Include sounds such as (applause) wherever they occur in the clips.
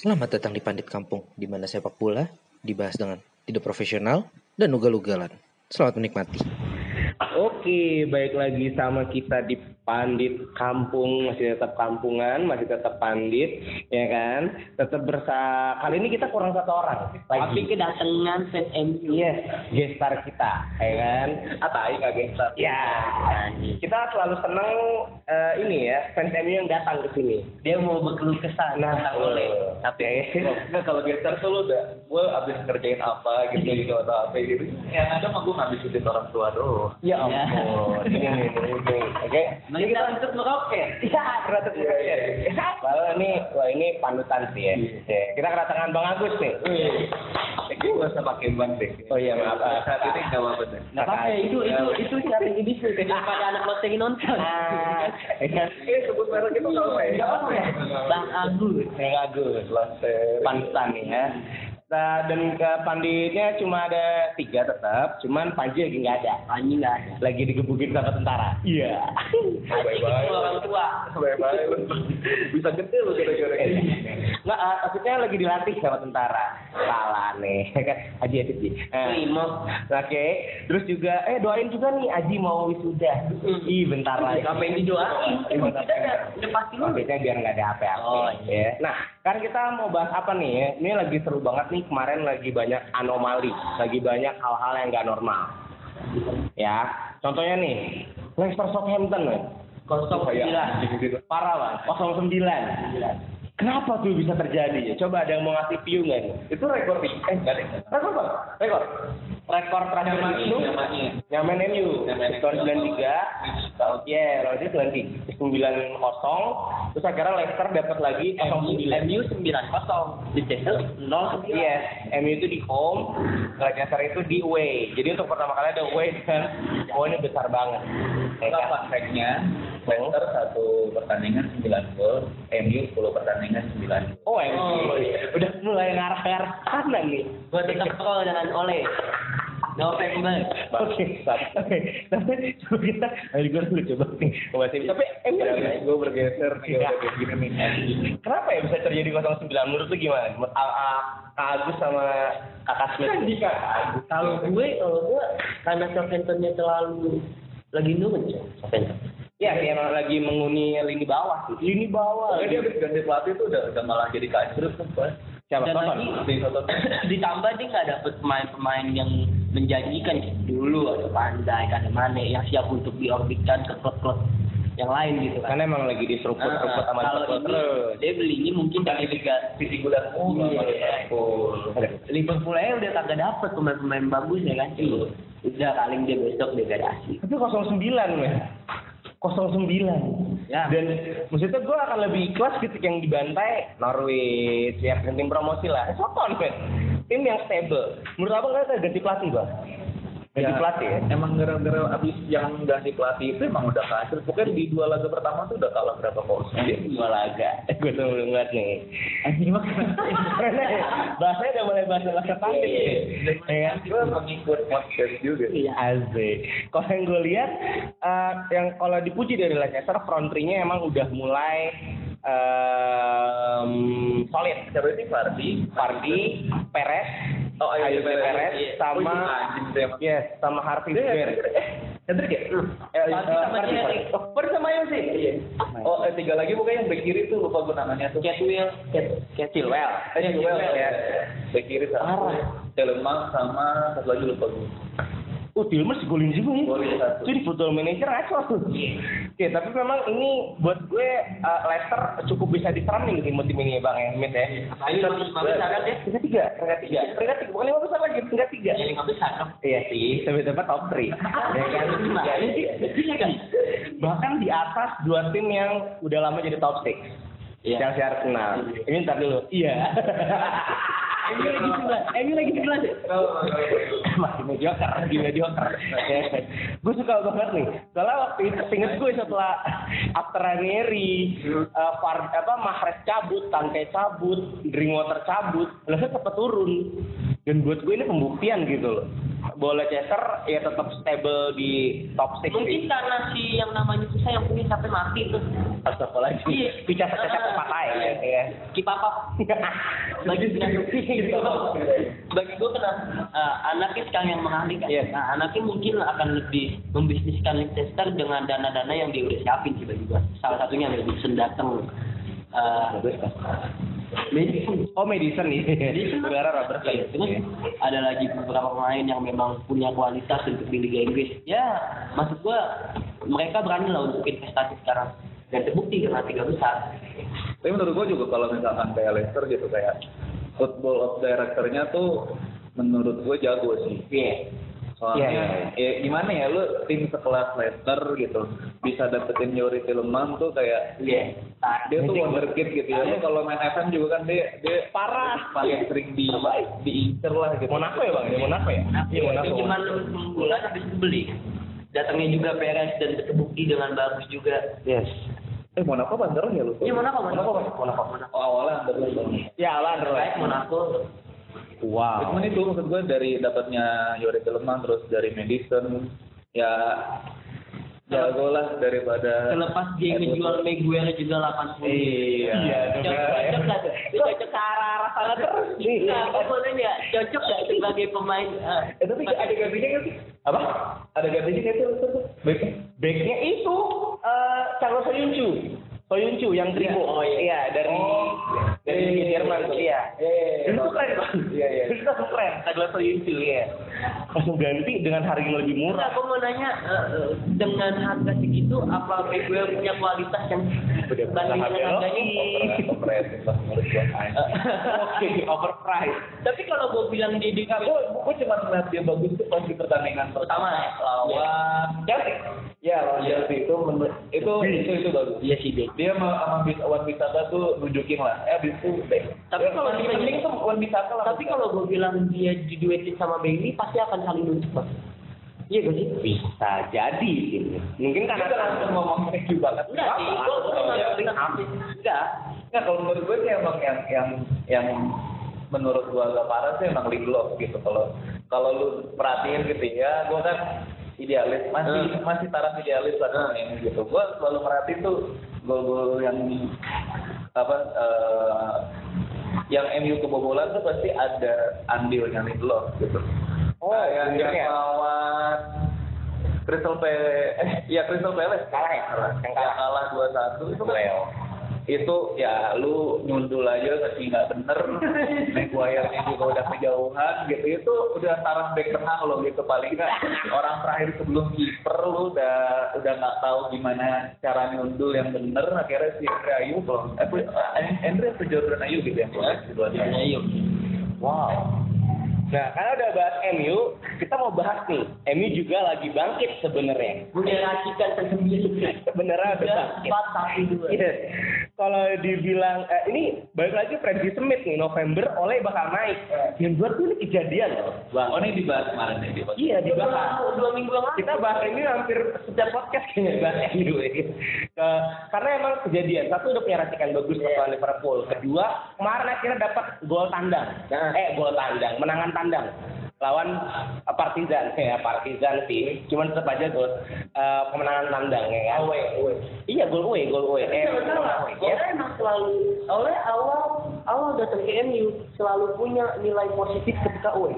Selamat datang di Pandit Kampung, di mana sepak bola dibahas dengan tidak profesional dan ugal-ugalan. Selamat menikmati. Oke, baik lagi sama kita di Pandit Kampung, masih tetap kampungan, masih tetap Pandit, ya kan? Tetap bersa. Kali ini kita kurang satu orang Tapi lagi. kedatangan fan MU. Yes, gestar kita, ya kan? Apa nggak gestar? Ya, kita selalu senang eh, ini ya, fans MU yang datang ke sini. Dia mau berkeluh kesah. Nah, nggak boleh. Tapi Nggak kalau gestar tuh lu udah gue abis ngerjain apa gitu gitu atau apa gitu. Yang ada mah gue ngabisin orang tua doang. ya ampun, ini, ini, ini, ini. oke? Nah, kita untuk meroket. Iya, Iya, iya, iya. Lalu ini, wah ini panutan sih ya. Ya, Kita kedatangan Bang Agus nih. Gue gak usah pakai ban deh. Oh iya, maaf. Saat ini nggak apa-apa deh. Nggak apa-apa, itu itu itu strategi bisnis daripada anak lo pengen nonton. Ah, ya. Eh, sebut merek itu nggak apa ya? Ya? Bang Agus. Bang Agus, panutan nih ya. Nah, dan ke panditnya cuma ada tiga tetap, cuman Panji lagi nggak ada. Anjing nggak ada. Lagi digebukin sama tentara. Iya. Anjing itu orang tua. Bye-bye. Bisa gede lu gara-gara ini. Nggak, ah, maksudnya lagi dilatih sama tentara. Salah nih, (laughs) kan Aji Aji. Aji. Nah, Terima. Oke, terus juga eh doain juga nih Aji mau wisuda. Ih, bentar lagi. Ngapain didoain? Kita udah pasti. Maksudnya biar nggak ada apa-apa. Oh, ya. Nah, kan kita mau bahas apa nih? ya? Ini lagi seru banget nih. Kemarin lagi banyak anomali, lagi banyak hal-hal yang nggak normal. Ya, contohnya nih, Leicester Southampton, nih. Kosong sembilan. parah bang, 09. Kenapa tuh bisa terjadi ya? Coba ada yang mau ngasih view nggak nih? Itu rekor di eh nggak. Rekor bang, rekor. Rekor terakhir itu. Nyaman MU tahun MU. 93 Ya, lawan dia 90 9 kosong Terus akhirnya Leicester dapat lagi 09 MU sembilan kosong. Di Chelsea nol sembilan. Yes, MU itu di home, Leicester itu di away. Jadi untuk pertama kali ada away kan, oh ini besar banget. Ya kan? fact-nya, Leicester satu pertandingan 9 gol, MU 10 pertandingan 9 gol. Oh, MU. Oh, iya. Udah mulai ngarah-ngarah sana nih. Gue tetap call dengan November. Oke, oke. Tapi coba kita, ayo gue dulu coba nih. Tapi MU gue bergeser nih udah kayak gini nih. Kenapa ya bisa terjadi 09? Menurut lu gimana? Menurut A- A- Kak Agus sama Kakak Smith. Kalau gue, kalau gue karena Southamptonnya terlalu lagi nurun ya Southampton. Ya, sih, emang lagi menguni lini bawah sih. Lini bawah. Soalnya dia habis ganti pelatih tuh udah udah malah jadi kacrut kan, Pak. Siapa? Dan lagi ditambah dia nggak dapet pemain-pemain yang menjanjikan dulu ada Pandai, ada Mane yang siap untuk diorbitkan ke klub-klub yang lain gitu kan. Karena emang lagi diseruput-seruput sama kalau ini dia belinya mungkin dari Liga Visi gudang oh, Iya. Liverpool. Aja udah kagak dapet pemain-pemain bagus ya kan. Udah paling dia besok degradasi. Tapi 09 men. 09. Ya. Dan maksudnya gue akan lebih ikhlas ketika yang dibantai Norwich, ya tim promosi lah. Soton men. Tim yang stable. Menurut abang nggak ganti pelatih bang? Ganti Ya, pelatih ya? Emang gara-gara abis yang ganti pelatih itu emang udah kacrut. Pokoknya di dua laga pertama tuh udah kalah berapa kosong. Dia Dua laga. gue tuh belum ngeliat nih. Anjing mah. Bahasanya udah mulai bahasa bahasa pandit ya. Ya kan? gue pengikut podcast juga. Iya. Asik. Kalau yang gue lihat, eh, yang kalau dipuji dari Leicester, front three-nya emang udah mulai em, solid. Sih Fardi? Fardi, Perez, Oh, ayo, Ayo Perez. Perez, Iya. sama Oh, iya, yes, sama Harvey Barnes. Eh, Hendrik ya? Eh, Fardi eh, sama Fardi. Oh, sama Ayo sih. Iya. Oh, eh, tiga lagi pokoknya yang back kiri tuh lupa gue namanya tuh. Catwell, Cat, Chilwell. Eh, Chilwell ya. Back kiri sama. Parah. Telemans sama satu lagi lupa gue. Oh, golin juga ya. Golin satu. Itu di football manager ngaco tuh. Oke, tapi memang ini buat gue eh, Leicester cukup bisa diserang nih tim-tim ini ya, Bang ya, Mit ya. Ayo lima besar kan dia? Peringkat tiga, peringkat tiga, peringkat tiga, bukan lima besar lagi, peringkat tiga. Ya lima besar? Iya sih, sampai dapat top 3. (laughs) ya kan? Gimana sih? Iya kan? Bahkan di atas dua tim yang udah lama jadi top 6. Iya. Chelsea Arsenal. Ini ntar dulu. Iya. (laughs) Ini lagi sebelas, ini lagi sebelas. Masih mediocre, di mediocre. gue suka banget nih. Soalnya waktu itu inget gue setelah after Ranieri, uh, Far, apa Mahrez cabut, Tante cabut, Drinkwater cabut, lalu cepet turun. Dan buat gue ini pembuktian gitu loh. Bola Leicester ya tetap stable di top 6 Mungkin karena si yang namanya susah yang punya sampai mati tuh. Astagfirullahaladzim. Iya. Bicara kecap patah ya. ya. Kipapap. (laughs) bagi bagi gue kena uh, anaknya sekarang yang mengalihkan Iya. nah, anaknya mungkin akan lebih membisniskan Leicester dengan dana-dana yang dia udah siapin sih bagi gue salah satunya Madison datang uh, Madison Oh Madison nih. Madison Saudara Robertson. Iya, terus ada lagi beberapa pemain yang memang punya kualitas untuk di Liga Inggris. Ya maksud gue mereka berani lah untuk investasi sekarang. Dan terbukti karena tiga besar. Tapi menurut gue juga kalau misalkan kayak Leicester gitu kayak football of directornya tuh menurut gue jago sih. iya Soalnya Iya, ya gimana ya lu tim sekelas Leicester gitu bisa dapetin Yori Tillman tuh kayak iya dia tuh wonderkid gitu ya. Lu kalau main FM juga kan dia dia Parah. paling sering di diincer lah gitu. Monaco ya bang? Ya Monaco ya? Iya Monaco. Cuma bulan habis beli. Datangnya juga Perez dan terbukti dengan bagus juga. Yes. Eh Monaco Banderas ya lu? Iya Monaco, Monaco, Monaco. Monaco. Oh awalnya Banderas. Ya lah Terbaik Monaco. Wow. Cuman itu maksud gue dari dapatnya Yori Tillman terus dari Madison ya jago lah daripada Selepas dia ngejual Maguire juga 80. Iya. Cocok cocok nggak tuh? Cocok ke arah-arah sana terus. (laughs) Nah, aku mau nanya, cocok nggak sebagai pemain? eh, Eh tapi ada gantinya nggak sih? Apa? Ada gantinya nggak sih? Backnya itu eh Carlos Soyuncu. Soyuncu yang tribo. Oh, iya. Iya dari Oh. dari Iya, iya, Jerman tuh. Iya. Iya, iya, iya. Itu keren bang. Iya, iya. Itu keren. Carlos Soyuncu ya. Langsung ganti dengan harga yang lebih murah. aku mau nanya eh, dengan harga segitu apa Maguire punya kualitas yang lah menurut gue. Oke, overpriced. Tapi kalau gue bilang dia di Gue gue cuma ngeliat dia bagus tuh pas di pertandingan Pertama ya? lawan Chelsea. ya lawan Chelsea itu itu itu itu bagus. Iya sih. Dia sama Bis- Wan Bisaka tuh nunjukin lah. Eh abis itu. Tapi kalau dia- penting tuh Wan Bisaka lah. Tapi kalau gue bilang dia diduetin sama Bailey pasti akan saling nunjuk. Iya gak sih? Bisa jadi. gitu. Mungkin kita karena langsung ngomong review banget. Enggak sih, gue Enggak. Nggak, kalau menurut gue sih emang yang yang yang menurut gue agak parah sih emang Lindelof gitu. Kalau kalau lu perhatiin gitu ya, gue kan idealis masih Hmm. masih taraf idealis lah sama ini gitu. Gue selalu merhatiin tuh gol-gol yang apa eh, yang MU kebobolan tuh pasti ada andilnya Lindelof gitu. Oh, yang, yang wingernya. lawan Crystal Palace, eh, ya Crystal Palace Kalah ya? Yang yang kalah. kalah dua satu itu kan Leo. itu ya lu nyundul aja masih nggak bener (laughs) Maguire-nya juga udah kejauhan gitu itu udah taraf back tengah lo gitu paling nggak (laughs) orang terakhir sebelum kiper lu udah udah nggak tahu gimana cara nyundul yang bener akhirnya si Andre Ayu belum eh Andre atau Jordan Ayu gitu yang keluar dua Ayo. Wow. Nah, karena udah bahas MU, kita mau bahas nih. MU juga lagi bangkit sebenarnya. Punya racikan tersendiri. Sebenarnya udah bangkit. satu dua. Iya. Kalau dibilang eh, ini balik lagi Freddy Smith nih November oleh bakal naik. Yang buat tuh ini kejadian loh, Bang. oh ini dibahas kemarin ya dibahas Iya dibahas. Dua, dua minggu yang lalu. Kita bahas ini hampir setiap podcast kayaknya bahas MU ini. Ke- karena emang kejadian. Satu udah punya racikan bagus lawan Liverpool. Kedua kemarin akhirnya dapat gol tandang. Eh gol tandang, menangan tandang lawan eh, Partizan. (laughs) Ya Partizan sih. Cuman tetap aja gol eh, kemenangan tandang ya kan? Away, away. iya gol away gol away. Eh salah, ya. emang selalu, oleh awal awal datang ke MU selalu punya nilai positif ketika away.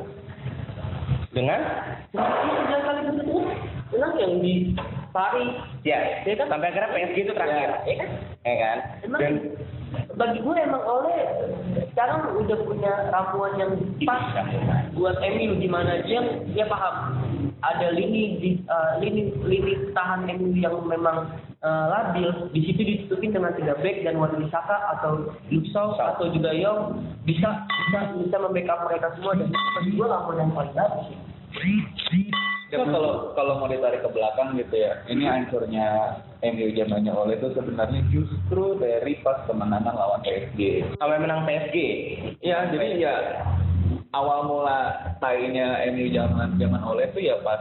dengan? Tiga kali betul Menang yang di Paris, ya, Ya kan? sampai akhirnya PSG itu terakhir. Ya kan? ya kan? Dan bagi gue emang oleh. Sekarang udah punya ramuan yang pas. Buat MU di mana dia dia paham. Ada lini di eh, lini lini tahan MU yang memang eh, labil. Di situ ditutupin dengan tiga back dan Wan Bisaka atau Luxau atau juga Yong bisa bisa bisa membackup mereka semua dan bagi gue ramuan yang paling bagus Kan kalau kalau mau ditarik ke belakang gitu ya, ini hancurnya MU zamannya oleh itu sebenarnya justru dari pas kemenangan lawan PSG. sampai menang PSG Ya, jadi ya awal mula tainya MU zaman zaman oleh itu ya pas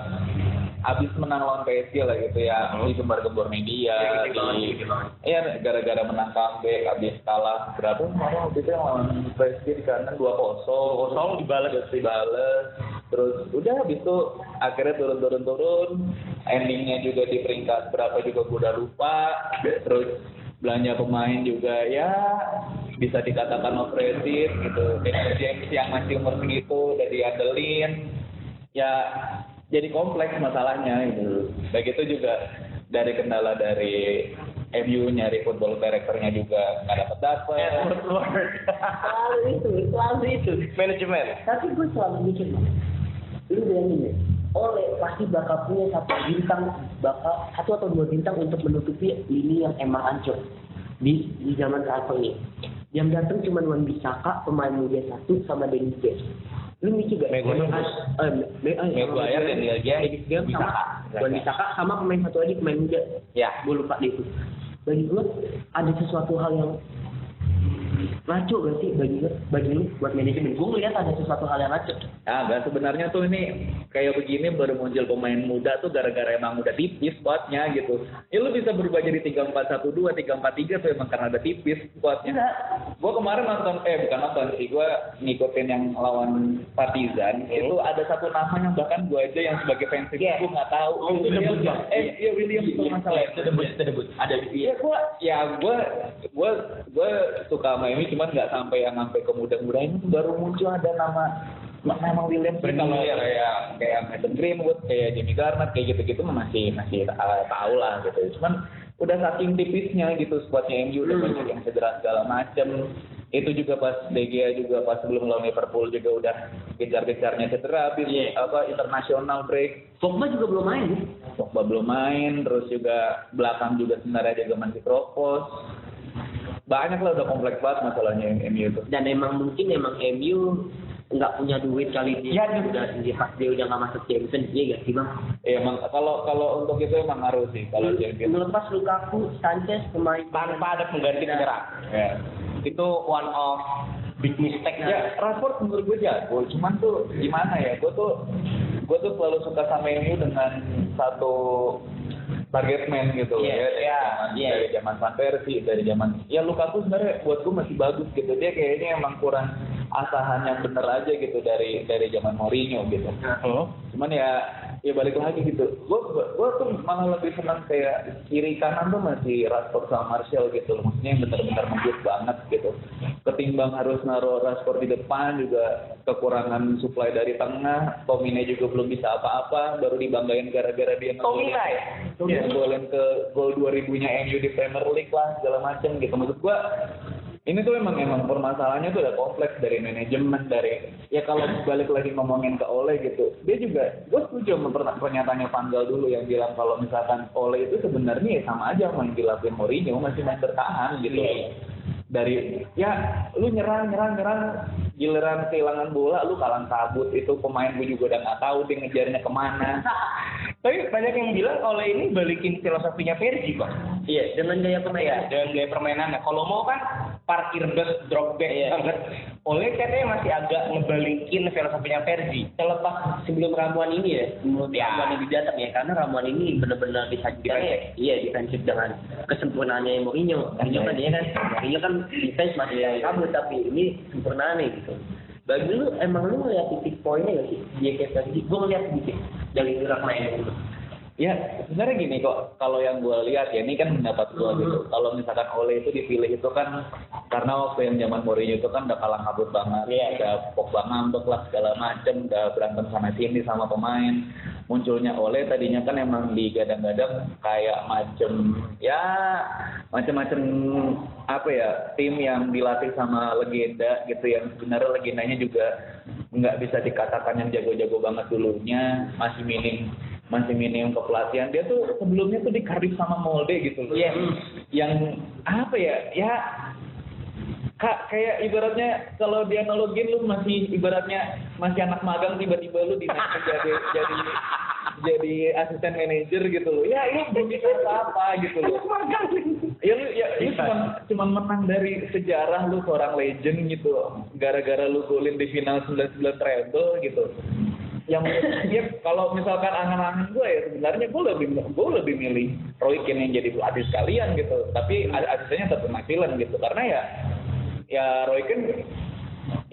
abis menang lawan PSG lah gitu ya, di gembar-gembor media, Ya, di. Iya, gara-gara menang comeback, abis kalah berapa? Kemarin waktu itu yang lawan PSG di kanan dua kosong, kosong dibales. Dibales. terus udah habis itu akhirnya turun-turun-turun. Endingnya juga di peringkat berapa juga gue udah lupa. Terus belanja pemain juga ya bisa dikatakan overrated gitu. James yang masih umur segitu udah diandelin. Ya jadi kompleks masalahnya gitu. Baik itu juga dari kendala dari MU nyari football directornya juga nggak dapat dapat selalu itu selalu itu. Manajemen. tapi gue selalu mikir Mas, lu bayangin ya oleh pasti bakal punya satu bintang bakal satu atau dua bintang untuk menutupi lini yang emang hancur. Di di zaman transfer ini. Yang datang cuma Wan Bisaka pemain muda satu sama Dennis James lu mikir gak? Maguire. Eh, Me- eh, Maguire, Daniel James, Dennis James sama Bisaka. Wan Bisaka sama pemain satu lagi pemain muda Ya. gue lupa deh itu bagi gue ada sesuatu hal yang ngaco gak sih bagi lu bagi lu buat manajemen gue ngeliat ada sesuatu hal yang ngaco Ah, enggak sebenarnya tuh ini kayak begini baru muncul pemain muda tuh gara-gara emang udah tipis squadnya gitu. Ya lu bisa berubah jadi 3412, 343 tuh emang karena ada tipis squadnya. enggak Gua kemarin nonton eh bukan nonton sih, gua ngikutin yang lawan Partizan. Itu ada satu nama yang bahkan gua aja yang sebagai fans Yeah. gua nggak tahu. Oh, itu William. debut, Bang. Eh, iya William itu masalah. itu debut itu debut ada Iya gua ya gua gua gua suka sama ini cuman nggak sampai yang sampai ke muda-muda ini baru muncul ada nama nama William Tapi kalau kayak kayak Mason Greenwood kayak Jimmy Garnett kayak gitu-gitu masih masih uh, tahu lah gitu cuman udah saking tipisnya gitu squadnya MU udah banyak yang cedera segala macem itu juga pas De Gea juga pas sebelum lawan Liverpool juga udah kejar-kejarnya cedera habis Iya. apa internasional break Pogba juga belum main ya? Pogba belum main, terus juga belakang juga sebenarnya juga masih kropos. Banyak lah udah kompleks banget masalahnya yang MU itu. dan emang mungkin emang MU nggak punya duit kali dia Ya, udah dia pas dia udah nggak masuk Champions iya gak sih bang Ya emang kalau kalau untuk itu emang ngaruh sih kalau Champions. melepas Lukaku Sanchez pemain Tanpa ada pengganti penyerang. Ya. Itu one of big mistake. Ya, Rashford menurut gue jago, cuman tuh gimana ya, gue tuh gue tuh selalu suka sama MU dengan satu target man gitu Iya, ya, dari iya, zaman iya. dari zaman Van Persie, dari zaman ya Lukaku sebenarnya buat gue masih bagus gitu, dia kayaknya emang kurang asahan yang bener aja gitu dari dari zaman Mourinho gitu. Hmm. Cuman ya ya balik lagi gitu. Gue gue tuh malah lebih senang kayak kiri kanan tuh masih Rashford sama Martial gitu loh. Maksudnya yang benar-benar ngebut banget gitu. Ketimbang harus naruh Rashford di depan juga kekurangan supply dari tengah. Tomine juga belum bisa apa-apa. Baru dibanggain gara-gara dia ngegolin-. Dia ngegolin ke gol 2000-nya MU di Premier League lah segala macam gitu. Maksud gue ini tuh emang emang permasalahannya tuh ada kompleks dari manajemen dari ya kalau balik lagi ngomongin ke Ole gitu dia juga gue setuju sama per- pernyataannya Van Gaal dulu yang bilang kalau misalkan Ole itu sebenarnya ya sama aja sama yang dilakuin Mourinho masih main bertahan gitu dari ya lu nyerang nyerang nyerang giliran kehilangan bola lu kalang kabut itu pemain gue juga udah nggak tahu dia ngejarnya ke mana Tapi banyak yang bilang oleh ini balikin filosofinya Fergie kok. iya dengan gaya Iya, pemain dengan gaya permainannya. Kalau mau kan parkir bus, drop back Iya. banget. Oleh katanya masih agak ngebalikin filosofinya Fergie. terlepas sebelum ramuan ini ya sebelum Ya. ramuan ini datang ya karena ramuan ini benar-benar disajikan ya iya defensif dengan kesempurnaannya Mourinho Mourinho kan dia kan Mourinho kan defense masih kabut tapi ini sempurnaannya gitu bagi lu emang lu ngeliat titik poinnya gak sih dia kayak tadi gue ngeliat sedikit dari gerak main dulu Ya, sebenarnya gini kok, kalau yang gue lihat ya ini kan pendapat gue gitu. Kalau misalkan Ole itu dipilih itu kan karena waktu yang zaman Mourinho itu kan udah kalang kabut banget, Iya. udah Pogba ngambek lah segala macem, udah berantem sana sini sama pemain. Munculnya Ole tadinya kan emang digadang-gadang kayak macem ya macem-macem apa ya tim yang dilatih sama legenda gitu yang sebenarnya legendanya juga nggak bisa dikatakan yang jago-jago banget dulunya masih minim masih minim kepelatihan dia tuh sebelumnya tuh di Cardiff sama Molde gitu loh. Iya. yang apa ya? Ya kak kayak ibaratnya kalau dianalogin lu masih ibaratnya masih anak magang tiba-tiba lu dinaik (laughs) jadi jadi jadi asisten manajer gitu loh. Ya lu belum bisa apa gitu loh. Ya lu ya lu cuma cuma menang dari sejarah lu seorang legend gitu. Gara-gara lu golin di final 99 treble gitu yang ya kalau misalkan angan-angan gue ya sebenarnya gue lebih gue lebih milih Roy Keane yang jadi pelatih sekalian gitu. Tapi asistennya tetap McMillan gitu. Karena ya ya Roy Keane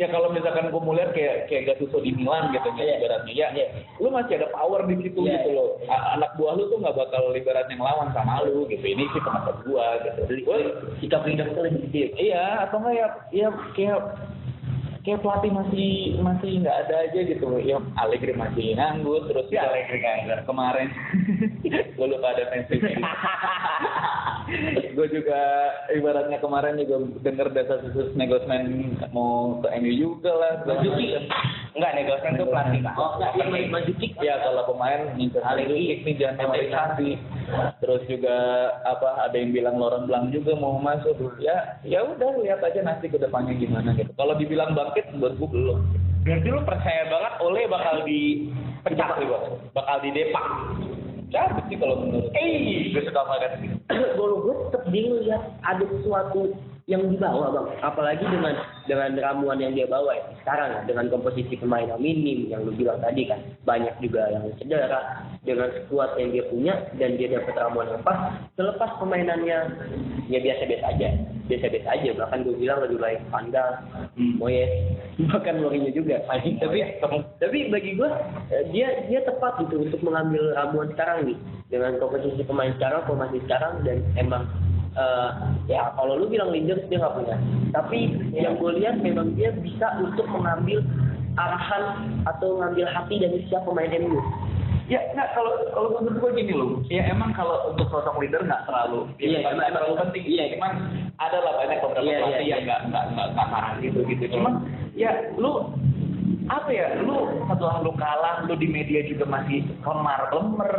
ya kalau misalkan gue mau lihat kayak kayak Gattuso di Milan gitu ya ibaratnya ya lu masih ada power di situ Iya, gitu loh. A- anak buah lu tuh nggak bakal ibaratnya ngelawan sama lu gitu. Ini sih pendapat gua gitu. Gua- sikap leader itu lebih gede iya atau enggak ya ya kayak kayak pelatih masih masih nggak ada aja gitu ya Allegri masih nganggur terus ya Allegri kemarin. (laughs) Gue lupa ada pensi gue juga ibaratnya kemarin juga denger data khusus negosmen mau ke MU juga lah. Manzuki. Enggak, negosiasi itu pelatih oh nggak yang main Manzukic Ya kalau pemain ngincer Allegri. Nih jangan normalisasi. Terus juga apa ada yang bilang Laurent Blanc juga mau masuk. Ya ya udah lihat aja nanti ke depannya gimana gitu. Kalau dibilang bangkit menurut gue belum. Berarti lu percaya banget Ole bakal dipecat nih, Bang. Bakal didepak. Cabut sih kalau menurut Eh, gue suka banget (clears throat) kalau gue tetap dia ngeliat ada sesuatu yang dibawa bang. Apalagi dengan dengan ramuan yang dia bawa ya sekarang ya, dengan komposisi pemain yang minim yang lu bilang tadi kan. Banyak juga yang cedera dengan skuad yang dia punya dan dia dapat ramuan yang pas selepas permainannya ya biasa-biasa aja. Biasa-biasa aja bahkan gue bilang lebih baik Pandal, Moyes (laughs) bahkan Mourinho juga. Tapi tapi bagi gue eh, dia dia tepat gitu untuk mengambil ramuan sekarang nih dengan komposisi pemain sekarang formasi sekarang dan emang eh, ya kalau lu bilang leaders dia nggak punya tapi yang gue lihat memang dia bisa untuk mengambil arahan atau ngambil hati dari setiap pemain MU Ya nggak kalau kalau menurut gue gini loh. Ya emang kalau untuk sosok leader nggak terlalu Iya, nggak emang- terlalu penting. iya. Cuman ada lah banyak beberapa Iya, iya, pelatih iya. yang nggak nggak nggak gitu gitu. Cuman ya lu apa ya lu setelah lu kalah lu di media juga masih kemar lemer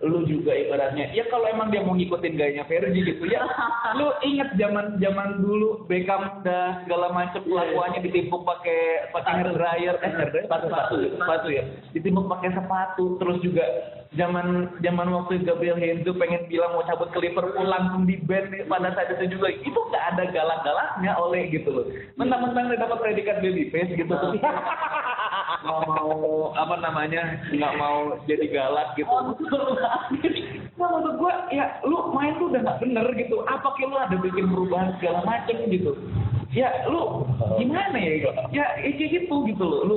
lu juga ibaratnya ya kalau emang dia mau ngikutin gayanya Fergie gitu ya (laughs) lu inget zaman zaman dulu Beckham dan segala macam kelakuannya ditimpuk pakai pakai hair dryer eh hair dryer sepatu sepatu. sepatu ya ditimpuk pakai sepatu terus juga zaman zaman waktu Gabriel Henzo pengen bilang mau cabut ke Liverpool langsung di ban pada saat itu juga. Itu nggak ada galak-galaknya oleh gitu loh. Mentang-mentang dia dapat predikat baby face gitu. Nggak (laughs) mau apa namanya nggak mau jadi galak gitu. Nah maksud gua ya lu main tuh udah nggak bener gitu. Apa kayak lu ada bikin perubahan segala macem gitu? Ya lu gimana ya? Ya ya kayak gitu gitu loh. Lu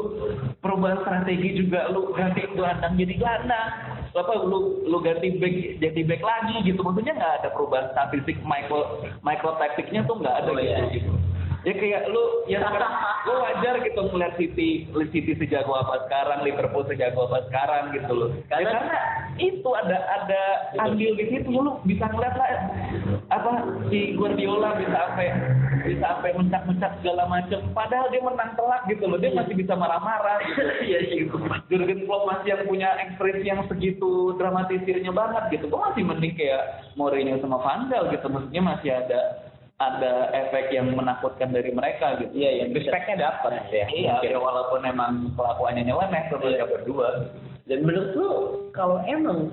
perubahan strategi juga lu ganti gelandang jadi gelandang apa lu lu ganti back jadi back lagi gitu maksudnya nggak ada perubahan statistik micro micro taktiknya tuh nggak ada Oh, gitu iya. gitu ya kayak lu ya lu wajar gitu ngeliat City City sejago apa sekarang Liverpool sejago apa sekarang gitu loh. Karena, Karena- karena itu ada ada andil di situ lu bisa ngeliat lah apa si Guardiola bisa sampai bisa sampai mencak-mencak segala macam padahal dia menang telak gitu loh dia masih bisa marah-marah gitu. (laughs) Iya, gitu. Jurgen Klopp masih yang punya ekspresi yang segitu dramatisirnya banget gitu. Gua masih mending kayak Mourinho sama Van Gaal gitu maksudnya masih ada ada efek yang menakutkan dari mereka gitu. Iya, yang respectnya dapat ya. Iya, ya walaupun emang kelakuannya nyeleneh tuh mereka berdua. dan menurut lu kalau emang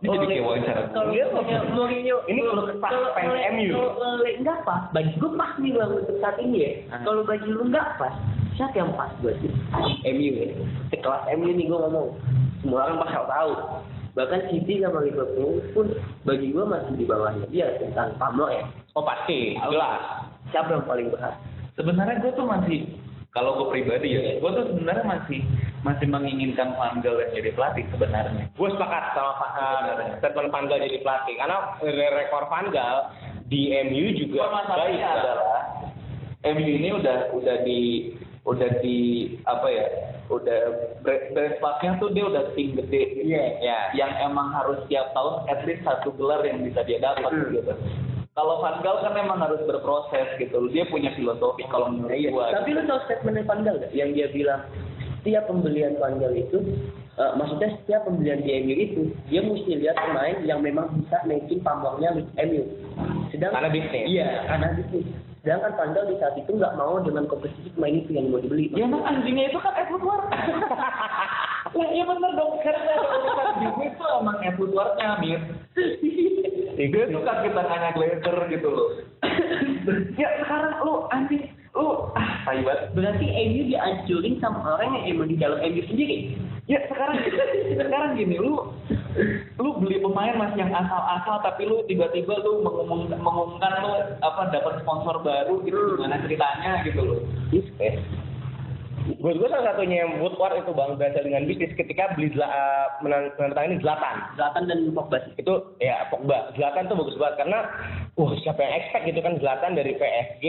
Ini jadi kayak wawancara. kalau dia punya Mourinho Ini kalau pas fans MU. kalau nggak pas bagi gue pas nih bang untuk saat ini ya Ah. kalau bagi lu nggak pas siapa yang pas buat sih MU ya sekelas MU nih gue ngomong semua orang bakal tahu bahkan City sama Liverpool pun bagi gue masih di bawahnya. Dia tentang Pamlo ya. Oh pasti, jelas. siapa yang paling berat Sebenarnya gue tuh masih kalau gue pribadi ya, gue tuh sebenarnya masih masih menginginkan Van Gaal yang jadi pelatih sebenarnya. Gue sepakat sama uh, statement Van Gaal jadi pelatih. Karena re- rekor Van Gaal di MU juga baik. adalah MU ini udah udah di udah di apa ya udah benchmarknya tuh dia udah tim gede Iya. Ya. yang emang harus tiap tahun at least satu gelar yang bisa dia dapat Hmm. gitu kalau Van Gaal kan emang harus berproses gitu dia punya filosofi kalau menurut Iya, gua tapi lu tahu statementnya Van Gaal nggak? Yang dia bilang setiap pembelian Van Gaal itu, eh, maksudnya setiap pembelian di MU itu, dia mesti lihat pemain yang memang bisa naikin pamornya MU. Sedangkan Karena bisnis. Iya, karena bisnis. Sedangkan Van Gaal di saat itu nggak mau dengan komposisi pemain itu yang mau dibeli. ya emang anjingnya itu kan Edward Ward. (laughs) Lah iya bener dong. Karena bisnis tuh emang Edward Ward-nya Mir. (laughs) Dia suka kita nanya Glazer gitu loh. (coughs) Ya sekarang lu anjing lu ah tai banget. Berarti MU dihancurin sama orang yang emang di dalam MU sendiri. Ya sekarang (laughs) sekarang gini lu lu beli pemain masih yang asal-asal tapi lu tiba-tiba lu mengumumkan, mengumumkan lu apa dapat sponsor baru gitu Hmm. gimana ceritanya gitu loh. Buat gue salah satunya yang Woodward itu bang berhasil dengan bisnis ketika beli Zla- eh, menandatangani Zlatan. Zlatan dan Pogba sih. Itu ya Pogba. Zlatan tuh bagus banget karena wah siapa yang expect gitu kan Zlatan dari PSG,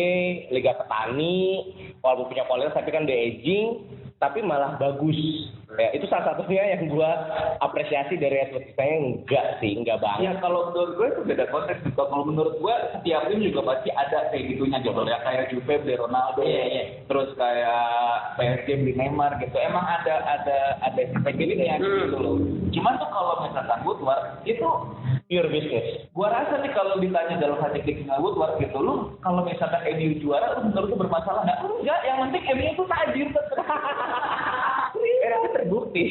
Liga Petani, walaupun punya kualitas tapi kan dia aging, tapi malah bagus. Ya, itu salah satunya yang gua apresiasi dari Edward Saya enggak sih, enggak Ya banget. kalau menurut gue itu beda konteks. gitu. Kalau menurut gue setiap tim juga pasti ada kayak gitunya gitu ya kayak Juve beli Ronaldo, Iya, iya. terus kayak PSG beli Neymar gitu. Emang ada ada ada spesifiknya Hmm. gitu loh. Cuman tuh kalau misalkan Woodward itu Pure business. gua rasa nih kalau ditanya dalam hati kritiknya Woodward gitu lu kalau misalkan MU juara lu menurut lu bermasalah nggak? Enggak, yang penting MU itu tajir Eh, (laughs) tapi terbukti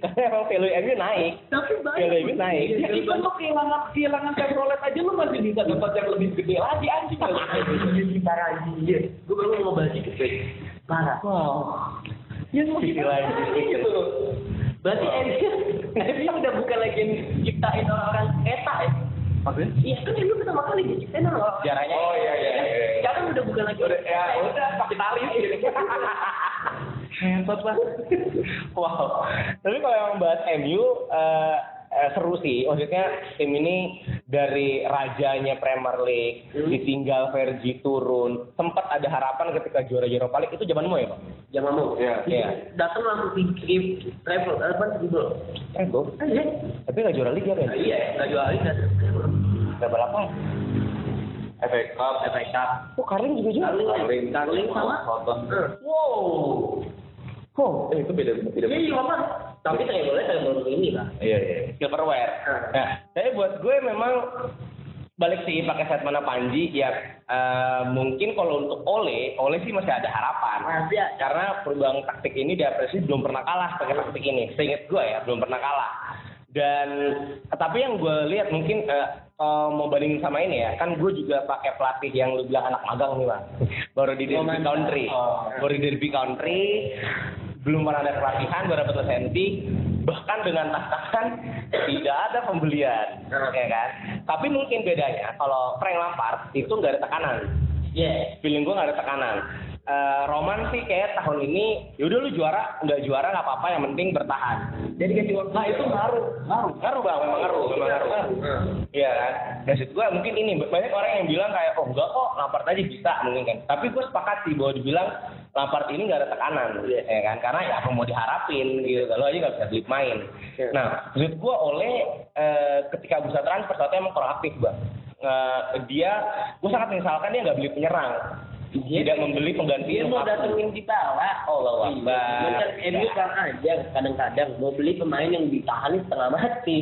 karena emang value MU naik. Tapi Value MU naik. Ya even lu kehilangan kehilangan Chevrolet aja lu masih bisa dapat yang lebih gede lagi anjing. Parah anjir. Gue baru mau bahas Fik. Parah. Wow. Ya mau gimana gitu loh. Berarti MU, MU udah bukan lagi yang ciptain orang-orang eta ya. Maksudnya? Iya kan MU pertama kali diciptain orang-orang. Jaranya. Oh iya iya iya. iya. Sekarang udah bukan lagi. Udah ya udah kapitalis (laughs) Hebat lah. (laughs) Wow. Tapi kalau yang bahas MU eh, eh, seru sih. Maksudnya tim ini dari rajanya Premier League ditinggal Fergie turun. Sempat ada harapan ketika juara Europa League itu zaman ya, Pak? Jangan mau. Iya. Iya. Datang langsung di travel, apa dribble. Eh, Bro. Iya. Tapi nggak juara liga kan? Iya, nggak kan. Nggak balapan. FA Cup, FA Cup. Oh, Carling juga juara. Carling, Carling sama. Wow. Oh, Eh, itu beda beda. Iya, iya, apa? Tapi saya boleh saya baru ini lah. Iya iya. silverware. Ah. Nah, tapi buat gue memang balik sih pakai set mana Panji ya eh, mungkin kalau untuk Ole, Ole sih masih ada harapan. Masih ada. Karena perubahan taktik ini diapresiasi belum pernah kalah pakai taktik ini. Seingat gue ya belum pernah kalah. Dan tapi yang gue lihat mungkin eh, kalau mau bandingin sama ini ya, kan gue juga pakai pelatih yang lu bilang anak magang nih bang. Baru di Derby. Country, Oh. baru di Derby Country, belum pernah ada pelatihan, baru dapat senti, bahkan dengan tas-tasan tidak ada pembelian, ya kan? Tapi mungkin bedanya kalau Frank Lampard itu nggak ada tekanan, Iya. feeling gue nggak ada tekanan. Eh, Roman sih kayak tahun ini, yaudah lu juara, nggak juara nggak apa-apa, yang penting bertahan. Jadi kasih waktu. Nah itu ngaruh, ngaruh, ngaruh bang, memang ngaruh, memang ngaruh. Iya kan? Maksud gue mungkin ini banyak orang yang bilang kayak oh enggak kok Lampard aja bisa mungkin kan. Tapi gue sepakat sih bahwa dibilang Lampard ini nggak ada tekanan, ya kan? Karena ya apa mau diharapin gitu. Kalau aja nggak bisa beli main. Nah, maksud gue oleh eh, ketika bursa transfer ternyata emang kurang aktif bang. Eh, dia, gue sangat menyesalkan dia nggak beli penyerang. Tidak membeli pengganti Dia mau datengin di bawah. Allah Iya. Akbar. Macam MU kan aja kadang-kadang mau beli pemain yang ditahan setengah mati.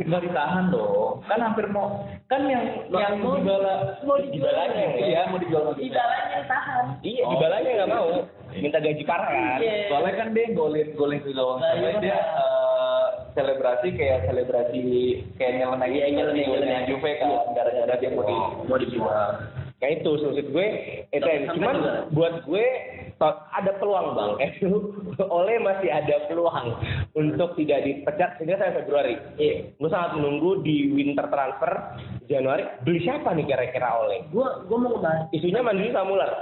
Nggak ditahan dong. Kan hampir mau kan yang Mau- yang mau- dibala mau dibalanya, Iya, mau dijual lagi. Di dalamnya yang tahan. Iya, Oh. di balanya nggak mau. Minta gaji parah kan. Iya. Soalnya kan dia golin golin di gawang Nah, iya, dia eh, selebrasi kayak selebrasi kayak nyeleneh nyeleneh, golnya nyeleneh. Juve kan gara-gara dia mau di Mau dijual. Kayak itu maksud gue itu yang- sampai cuman juga. buat gue ada peluang bang. Itu (laughs) oleh masih ada peluang untuk tidak dipecat sehingga saya Februari. Iya. gue sangat menunggu di winter transfer Januari. Beli siapa nih kira-kira oleh? Gua gua mau ngebahas isunya Mandzukic sama Muller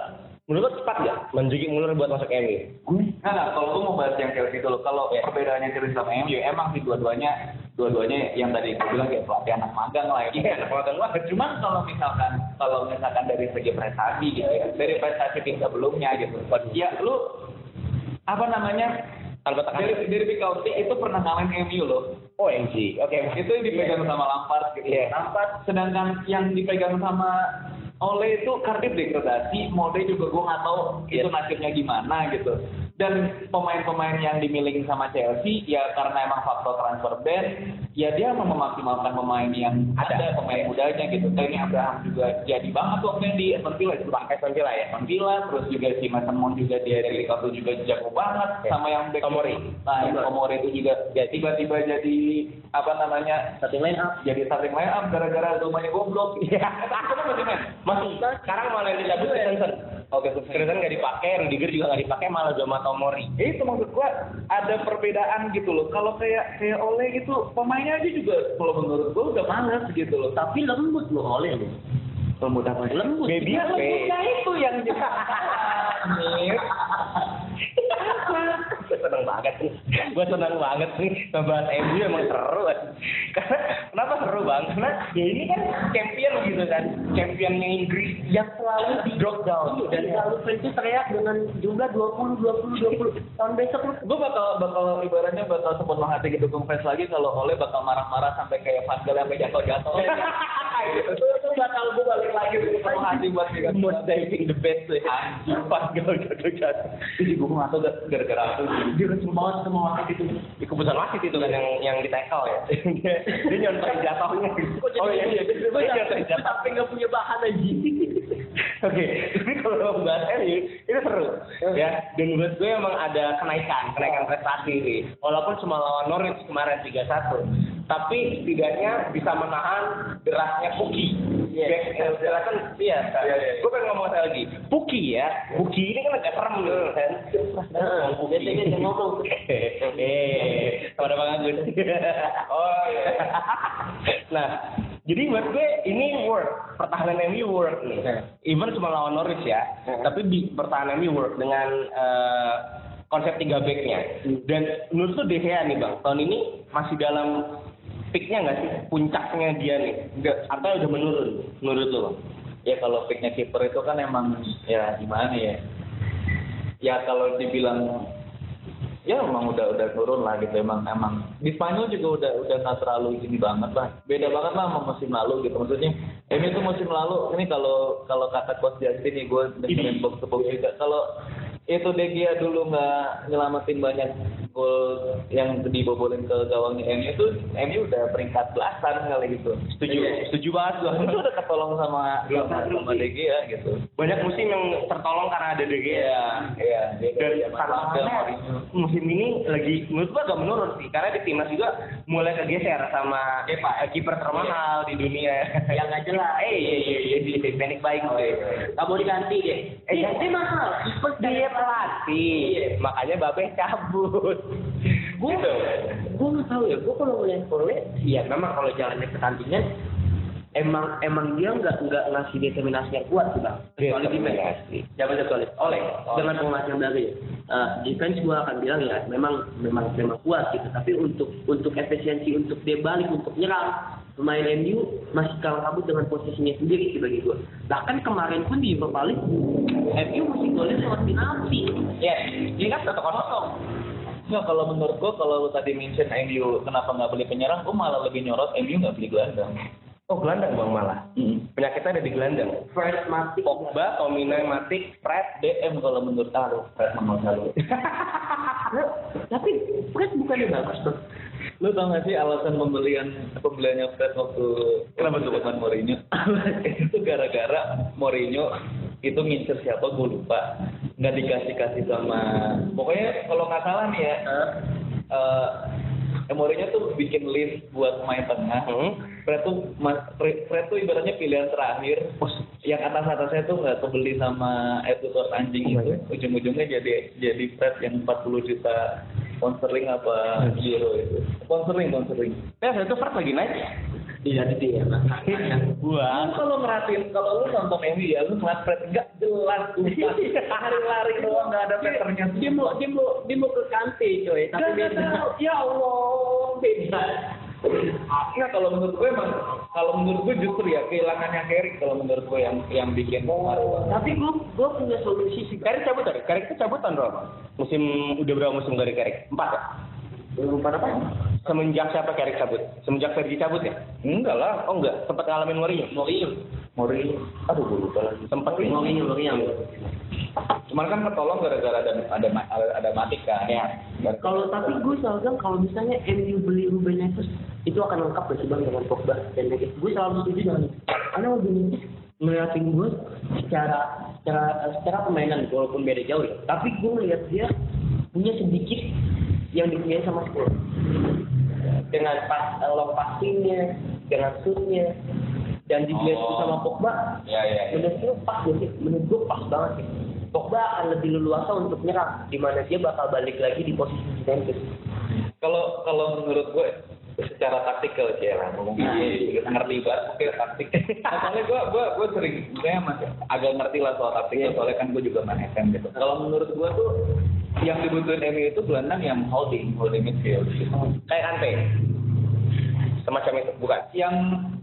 menurut cepat nggak Mandzukic Muller buat masuk MU gue nah, kalau gue mau bahas yang Chelsea dulu kalau Iya. perbedaannya Chelsea sama MU emang sih dua-duanya dua-duanya yang tadi gue bilang kayak pelatih anak magang lah ya. Iya, anak magang banget. cuman kalau misalkan kalau misalkan dari segi prestasi gitu ya dari prestasi tim sebelumnya gitu. Ya lu apa namanya tanpa tekanan dari dari County itu pernah ngalahin MU loh. OMG oke. Itu yang dipegang sama Lampard gitu. Iya. Lampard sedangkan yang dipegang sama Ole itu Cardiff degradasi, Molde juga gue nggak tahu itu Iya. nasibnya gimana gitu. Dan pemain-pemain yang dimiliki sama Chelsea ya karena emang faktor transfer ban, ya dia mau memaksimalkan pemain yang ada, Ada. pemain mudanya gitu. Tony Abraham juga jadi banget waktu di Aston Villa itu pakai Aston Villa ya Aston Villa, terus juga si Mason Mount juga dia dari Liverpool juga jago banget Iya. sama yang back Tomori. Nah, yang Tomori itu juga Ya, tiba-tiba jadi apa namanya starting line up. jadi starting line up gara-gara rumahnya goblok. Iya. Itu kan masih main. masih sekarang malah yang dicabut Christensen Oke, Christensen nggak dipakai Rudiger juga nggak dipakai malah Joma Tomori itu maksud gua ada perbedaan gitu loh. Kalau kayak kayak Ole gitu pemainnya aja juga kalau menurut gua udah males gitu loh. Tapi lembut loh oleh lu. Lembut apa? Lembut. Baby Ya lembutnya itu yang Mir. gue seneng banget nih. Gue seneng banget nih ngebahas MU emang seru. Karena kenapa seru bang? Karena ya ini kan champion gitu kan, championnya Inggris yang selalu di drop down. dan selalu itu teriak dengan jumlah 20 20 20 tahun besok lu gue bakal bakal ibaratnya bakal sepenuh hati didukung fans lagi kalau Oleh bakal marah-marah sampai kayak Van Gaal sampai jatuh-jatuh. (laughs) (laughs) bakal gue balik lagi sepenuh hati buat dia. Most diving the best tuh. Anjing. Pas gagal jatuh-jatuh. Jadi gue nggak tahu gara-gara apa dia kan banget sama wasit itu Di keputusan wasit itu kan yang yang di tackle ya. (laughs) dia, nyontohin jatuhnya. Oh iya iya. Dia nyontohin jatuh. tapi nggak punya bahan aja (laughs) Oke, tapi kalau membahas MU itu seru ya. Dan menurut gue emang ada kenaikan, kenaikan prestasi nih. Walaupun cuma lawan Norwich kemarin 3-1, tapi setidaknya bisa menahan derasnya Puki. Iya. Ya, silakan iya. Iya, iya. Gue pengen ngomong sekali lagi. Puki ya, Puki ini kan agak serem nih kan. Heeh, biasanya dia ngomong. (laughs) Eh, pada Bang Agus. (laughs) oh iya. Nah, jadi buat gue ini work, pertahanan MU work nih. Even cuma lawan Norwich ya, tapi di pertahanan MU work dengan eh, konsep tiga backnya. Dan menurut tuh De Gea nih bang, tahun ini masih dalam peaknya nggak sih, puncaknya dia nih? Enggak. Atau udah menurun menurut lo bang? ya kalau picknya kiper itu kan emang ya gimana ya? Ya kalau dibilang ya emang udah udah turun lah gitu. Emang emang. Di Spanyol juga udah udah nggak terlalu ini banget lah. Beda banget lah sama musim lalu gitu. Maksudnya ini tuh musim lalu. Ini kalau kalau kata coach Justin nih gue dengerin box to box juga. Kalau itu De Gea dulu nggak nyelamatin banyak gol yang dibobolin ke gawangnya MU itu MU udah peringkat belasan kali gitu. Setuju, setuju banget gue. itu udah ketolong sama sama, sama De Gea gitu. Banyak musim yang tertolong karena ada De Gea. Iya, iya. Dan Mourinho. musim ini lagi menurut gua agak menurun sih karena di timnas juga mulai kegeser sama Iya, eh, kiper termahal di dunia. Yang nggak jelas. Eh iya iya iya. Panic baik Oh, iya. nggak mau diganti deh Eh, eh dia mahal. Kiper dia pelatih makanya babe cabut. Gue gitu. gue nggak tahu ya gue kalau ngeliat Ole ya memang kalau jalannya pertandingan emang emang dia nggak nggak ngasih determinasi yang kuat sih bang. Kecuali di Determinasi. siapa kecuali Oleh. Dengan yang ya. Uh, defense gue akan bilang ya memang memang memang kuat gitu. Tapi untuk untuk efisiensi untuk dia balik untuk nyerang pemain MU masih kalah kabut dengan posisinya sendiri sih bagi gue bahkan kemarin pun di Europa League MU masih golnya lewat penalti. Ya ini kan? Satu kosong. Nggak, kalau menurut gua kalau lu tadi mention MU kenapa nggak beli penyerang, gua malah lebih nyorot MU nggak beli gelandang. oh gelandang bang malah? Penyakitnya ada di gelandang? Fred Matic. Pogba, Tomina, Matic, Fred DM kalau menurut aku, Fred Mangosalu. Nah, (laughs) tapi Fred bukannya bagus tuh. Lu tau gak sih alasan pembelian pembeliannya Fred waktu Kenapa tuh? dengan Mourinho? (laughs) itu gara-gara Mourinho itu ngincer siapa gue lupa nggak dikasih kasih sama pokoknya kalau nggak salah nih ya eh Mourinho tuh bikin list buat pemain tengah Hmm. Fred tuh Fred, tuh ibaratnya pilihan terakhir yang atas atasnya tuh nggak kebeli sama Eduard anjing Oh itu ujung-ujungnya jadi jadi Fred yang 40 juta sponsoring apa? Euro itu. Sponsoring sponsoring. Ya saya tuh lagi naik? Iya, dia makanya. gua kalau ngeratin kalau lu nonton MU ya lu ngeliat Fred nggak jelas sumpah lari-lari doang nggak ada patternnya. Dia mau dia mau dia mau ke kante coy, tapi ya Allah beda Nah kalau menurut gue emang kalau menurut gue justru ya kehilangannya Carrick kalau menurut gue yang yang bikin oh. Tapi gue gue punya solusi sih. Karik cabut dari Karik itu cabut tahun berapa? Musim udah berapa musim dari Karik? Empat ya? Lupa apa? Semenjak siapa Karik cabut? Semenjak Fergie cabut ya? enggak lah Oh enggak, sempat ngalamin Mourinho. Mourinho. Mourinho aduh gue lupa lagi Sempat Mourinho Mourinho. cuman kan ketolong gara-gara ada ada ada, ada matik kan Ya. Kalau tapi gue selalu bilang kalau misalnya MU beli Ruben Neves itu akan lengkap gak sih bang dengan Pogba dan Neves. Gue selalu setuju dengan itu. Karena Neves ngeliatin gue secara secara secara permainan walaupun beda jauh ya. Tapi gue ngeliat dia punya sedikit yang dipunyai sama Spurs. Dengan pas long passingnya, dengan shootnya, dan di Oh. sama Pogba ya ya, ya. menurut gue pas gak sih? Menurut gue pas banget sih. Pogba akan lebih leluasa untuk nyerang, di mana dia bakal balik lagi di posisi defensive. kalau kalau menurut gue secara taktikal sih lah ngomong Nah. ngerti banget oke taktik nah, soalnya gue gue gue sering saya masih agak ngerti lah soal taktikal soalnya kan gue juga main FM gitu kalau menurut gue tuh yang dibutuhin MU itu gelandang yang holding, holding midfield. Kayak Kante. Semacam itu, bukan? Yang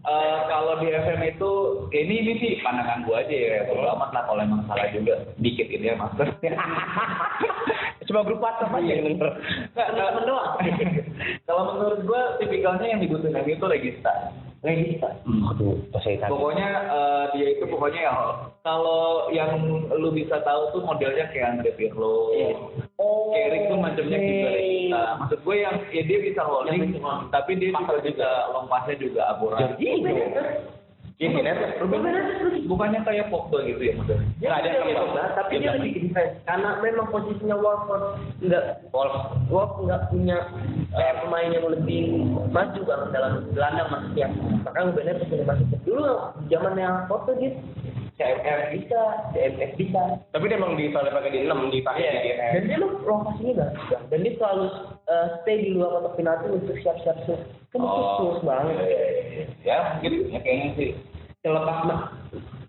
eh, kalau di FM itu ini ini sih pandangan gua aja ya. Kalau amat lah kalau emang salah juga dikit ini ya master. (laughs) Cuma grup WhatsApp aja yang denger. Temen-temen doang. (laughs) Kalau menurut gua tipikalnya yang dibutuhin MU itu regista. Regista. Aduh, bahasa Italia. Pokoknya eh, dia itu pokoknya ya kalau yang lu bisa tahu tuh modelnya kayak Andre Pirlo. Iya. Oh, Carrick tuh macamnya juga regista. Maksud gue yang ya dia bisa holding, tapi dia bisa juga long pass-nya juga akurat. Jorginho. Iya, Jimenez. Neves bukannya kayak Pogba gitu ya modelnya? Nggak ada sama Pogba, tapi dia lebih ke defense karena memang posisinya Watford nggak Wolf. Wolf nggak punya kayak pemain yang lebih maju banget dalam gelandang maksudnya. Ruben Neves sudah masuk dulu zamannya Porto gitu. CMF bisa, CMF bisa. Tapi dia emang di selalu pakai di 6 di pakai di DNF. Dan dia lo lokasinya bagus bang. Dan dia selalu eh, stay di luar kotak penalti untuk siap-siap shoot. Kan itu sus banget. Ya mungkin ya kayaknya sih. Selepas ma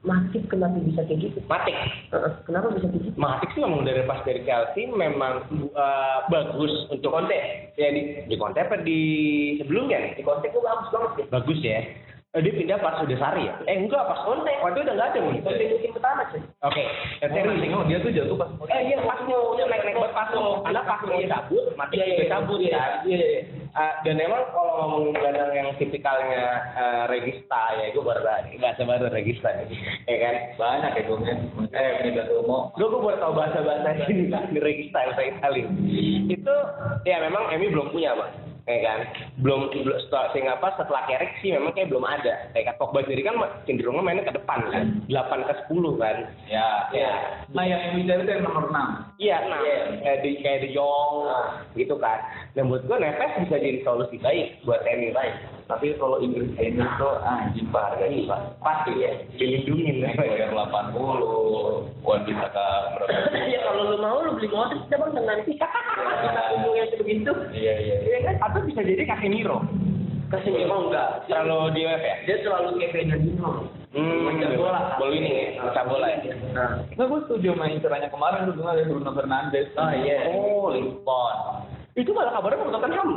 Matip kenapa bisa kayak gitu? Matik. Heeh, kenapa bisa kayak gitu? Matik sih memang dari pas dari Chelsea memang uh, bagus untuk Conte. Ya di di Conte apa di sebelumnya nih? Di konteks itu bagus banget sih. Bagus ya. Eh, dia pindah pas udah Sari ya? Eh enggak pas Conte. Waktu udah nggak ada nih. Konteks musim pertama sih. Oke. Tapi Oh, dia tuh jatuh pas Eh iya pas mau naik naik pas mau karena pas mau cabut mati juga cabut ya. Iya, iya. Ah, dan emang kalau ngomongin gelandang yang tipikalnya eh, regista ya gue baru bahasa baru regista ya, ya kan banyak ya gue Eh ini gak mau. gue gue baru tahu bahasa bahasa ini di regista bahasa Itali itu ya memang Emi belum punya bang ya kan? Belum setelah apa setelah Kerek sih memang kayak belum ada. Kayak kan Pogba sendiri kan cenderungnya mainnya ke depan kan? 8 ke 10 kan? Ya, ya. Nah yang yang bicara itu yang nomor 6 Iya, nah, kayak di kayak De Jong gitu kan. Dan buat gue Neves bisa jadi solusi baik buat MU baik. Tapi kalau Inggris Inggris tuh anjing pak harganya pak. Pasti ya, dilindungin. Bayar 80, Wan bisa ke berapa? (laughs) ya kalau lu mau lu beli Modric dah bang dengan kita umurnya sebegitu. Iya iya. Iya kan? Atau bisa jadi Casemiro. Casemiro enggak. Terlalu di WF ya? Dia selalu kayak Fernandinho. Hmm, Macam bola. Bola ini ya, macam bola ya. Nah, Nah, gue setuju sama incerannya kemarin lu dengar ada Bruno Fernandes. Ah, iya. Oh, Lisbon. Itu malah kabarnya mau Tottenham.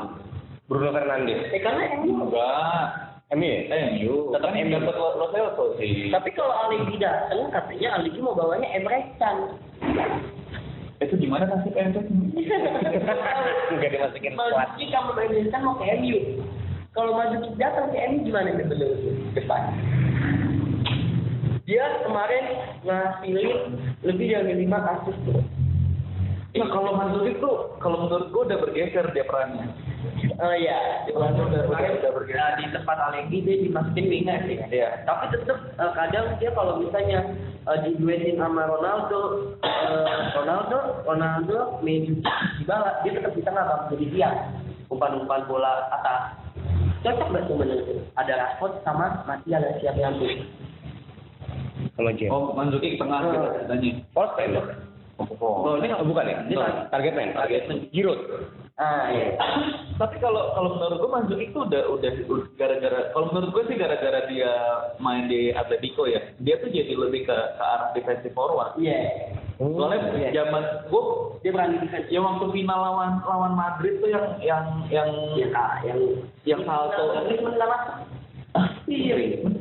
Bruno Fernandes. eh karena MU Enggak. MU ya? Eh, MU. Tetap Kan MU. dapat Lo Celso sih. Tapi kalau Aligi datang, katanya Aligi mau bawanya Emre Can. Itu gimana nasib ente? Enggak (laughs) dimasukin. Mazuki kamu Emre Can mau ke MU. Kalau Mazuki datang ke MU gimana nih bener depan? Dia kemarin ngasilin lebih dari lima kasus tuh. Nah kalau Manzuki tuh, kalau menurut gue udah bergeser dia perannya. Oh iya, di udah- udah nah, di tempat Alegi dia dimasukin winger sih. Iya. Tapi tetap eh, kadang dia kalau misalnya uh, diduetin sama Ronaldo, eh, Ronaldo, Ronaldo main di bawah, dia tetap bisa nggak bang jadi dia umpan-umpan bola atas. Cocok nggak sebenarnya? Ada Rashford sama Martial dan siapa yang tuh? Sama Jam. Oh Manzuki ke tengah Ah. gitu katanya. Oh, Spender. Oh. Oh, ini bukan ya? Ini Tar- target man. Target man. Giroud. Ah iya. Tapi kalau kalau menurut gue Manzuki itu udah udah gara-gara kalau menurut gue sih gara-gara dia main di Atletico ya, dia tuh jadi lebih ke, ke arah defensive forward. Iya. Soalnya Iya. zaman gue Dia berani defense. yang waktu final lawan lawan Madrid tuh yang yang yang Ya kak, yang yang salto masuk. Iya.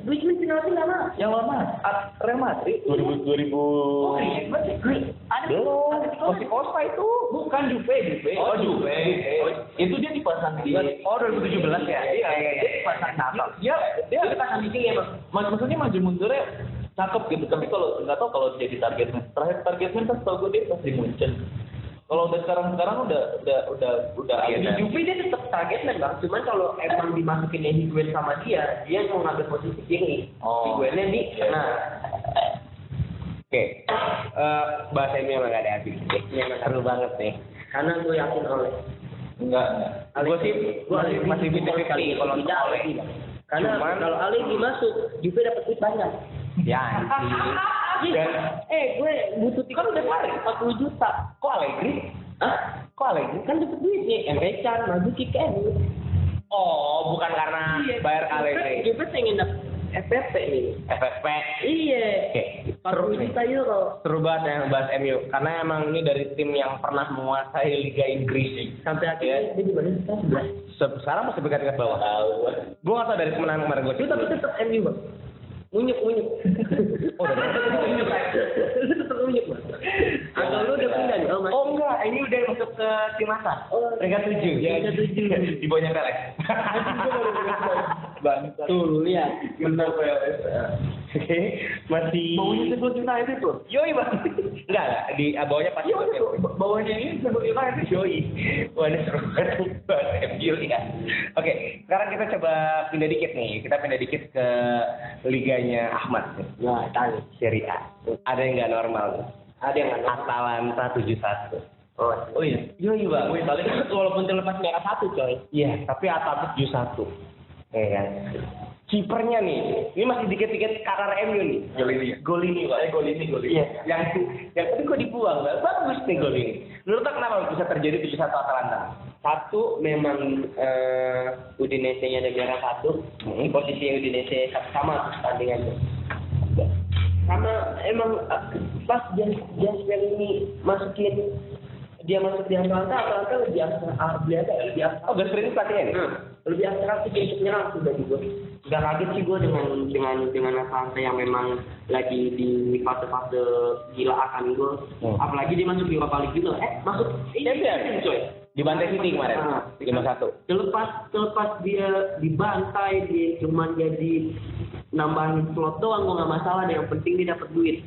Griezmann penalti nggak masuk. yang lama At- Real Madrid 2000 2000 Oh, Griezmann sih. Gri- Ada Belum. Masih Costa itu. bukan Juve Juve Oh, Juve. Oh, itu dia dipasang di Oh, 2017 ya? iya iya Dia dipasang Natal. dia dia Dia pasang di sini ya bang. Mak maksudnya maju mundurnya cakep gitu tapi kalau nggak tahu kalau jadi target man terakhir target man kan setahu gue dia pas di Munchen kalau udah sekarang sekarang udah udah udah udah Di agak Juve dia tetap target man bang, cuman kalau emang dimasukin Higuain sama dia, dia mau ngambil posisi kiri. Oh. Higuainnya di Iya. tengah. Oke. Eh, bahasa ini emang gak ada habis. Ini emang seru banget nih. Karena gue yakin oleh. enggak enggak Gue sih gue masih masih fifty fifty kalau untuk oleh. Karena Cuman- kalau Alegi masuk, Juve dapat duit banyak. Ya anjing. Iya. Eh, gue butuh kan udah kemarin 40 juta. kok Allegri? Hah? Kok Allegri? Kan dapat duit nih, Emre Can, Mazuki kan. Oh, bukan karena bayar Allegri. Juve pengen dapat FPP nih. FFP. Iya. Oke. Seru 40 nih. juta euro. Seru banget ya bahas MU karena emang ini dari tim yang pernah menguasai Liga Inggris. Sampai akhirnya dia di mana? Kita sebelas. Se- Sekarang masih dekat-dekat bawah. Tahu. Gue gak tau dari kemenangan kemarin gue. Tapi tetap MU bang. Unyuk unyuk. (laughs) Oh, udah tetap. Atau lu udah pindah nih? Oh. Oh enggak, ini udah masuk ke tim masa. Oh. Peringkat tujuh. Peringkat tujuh. Di bawahnya Pelek. Bangsa. Tuh lu lihat. Bener. Oke, masih. Baunya sebut United tuh. Yoi bang. Enggak lah, di ah, bawahnya pasti. Iya, betul. Bawahnya ini sebut United. Yoi. Wah ini seru banget MU ya. Oke, sekarang kita coba pindah dikit nih. Kita pindah dikit ke liganya Ahmad. Nah, tali. Serie A. Ada yang nggak normal. nih. Ada yang nggak Atalanta 71. Oh, Oh iya. Yoi bang. Wih, paling walaupun terlepas merah satu coy. Iya, tapi Atalanta 71. Ya kan. Kipernya nih, ini masih dikit-dikit karar MU nih. Gol ini ya? Gol ini, Pak. Eh, gol ini, gol ini. Iya, yang yang tadi kok dibuang, Bang? bagus nih gol ini. Menurut kenapa bisa terjadi 71 Atalanta? Satu memang eh Udinese-nya ada merah satu. Hmm. Posisi Udinese sama pertandingannya. Karena emang eh, pas Jas Jasper ini masukin dia masuk di Atalanta, Atalanta lebih asal ah, lebih ada lebih asal. Oh, Gasper ini pelatihnya nih? Hmm, lebih atraktif untuk menyerang sih bagi gue. Gak kaget sih gue dengan dengan dengan Atalanta yang memang lagi di fase-fase gila akan gue. Hmm. Apalagi dia masuk di Europa League juga. Eh masuk Champions. coy. Di Bantai City kemarin, Ah, 5-1. Terlepas terlepas dia dibantai dia cuma jadi nambahin slot doang gue nggak masalah yang penting dia dapat duit.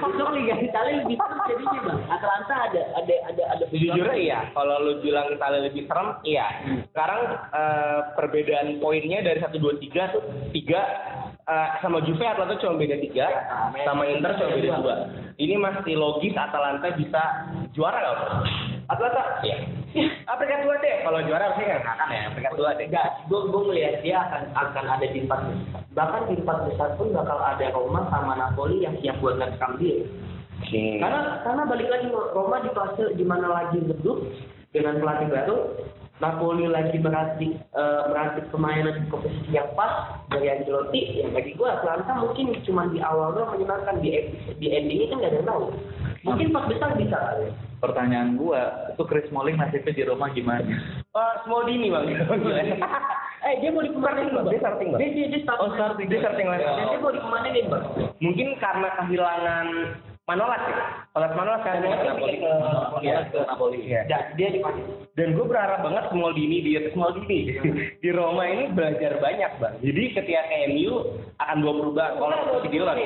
Besok Liga Italia lebih seru jadinya bang. Atalanta ada ada ada ada. Jujur iya, kalau lu bilang Italia lebih serem, iya. Sekarang eh, perbedaan poinnya dari 1 2 3 tuh 3 eh, sama Juve Atalanta cuma beda 3, sama Inter cuma beda 2. Ini masih logis Atalanta bisa juara nggak? Atalanta? Iya. Ah, peringkat 2 deh. Kalau juara pasti nggak akan ya, peringkat 2 deh. Enggak, gue gue melihat dia akan akan ada di empat besar. Bahkan di empat besar pun bakal ada Roma sama Napoli yang siap buat ngerekam dia. Oke. Karena karena balik lagi Roma di fase di mana lagi redup dengan pelatih baru, Napoli lagi meracik eh, meracik permainan di komposisi yang pas dari Ancelotti. Ya bagi gue Atlanta mungkin cuma di awal doang menyenangkan di di endingnya kan nggak ada yang tahu. Mungkin empat besar bisa kali. Pertanyaan gua, itu Chris Smalling nasibnya di Roma gimana? Oh, Smaldini bang. (laughs) Eh dia mau dikemanin bang. Dia starting, Bang. Dia dia, dia starting. Oh, starting. Dia starting lagi. Dan dia mau dikemanin bang. Mungkin karena kehilangan Manolas ya. Kalau Manolas kan Napoli. Iya, ke Napoli. Iya. Dan dia dipakai. Dan gue berharap banget Smaldini di Smaldini (laughs) di Roma ini belajar banyak bang. Jadi ketika ke MU akan dua berubah kalau dia lah.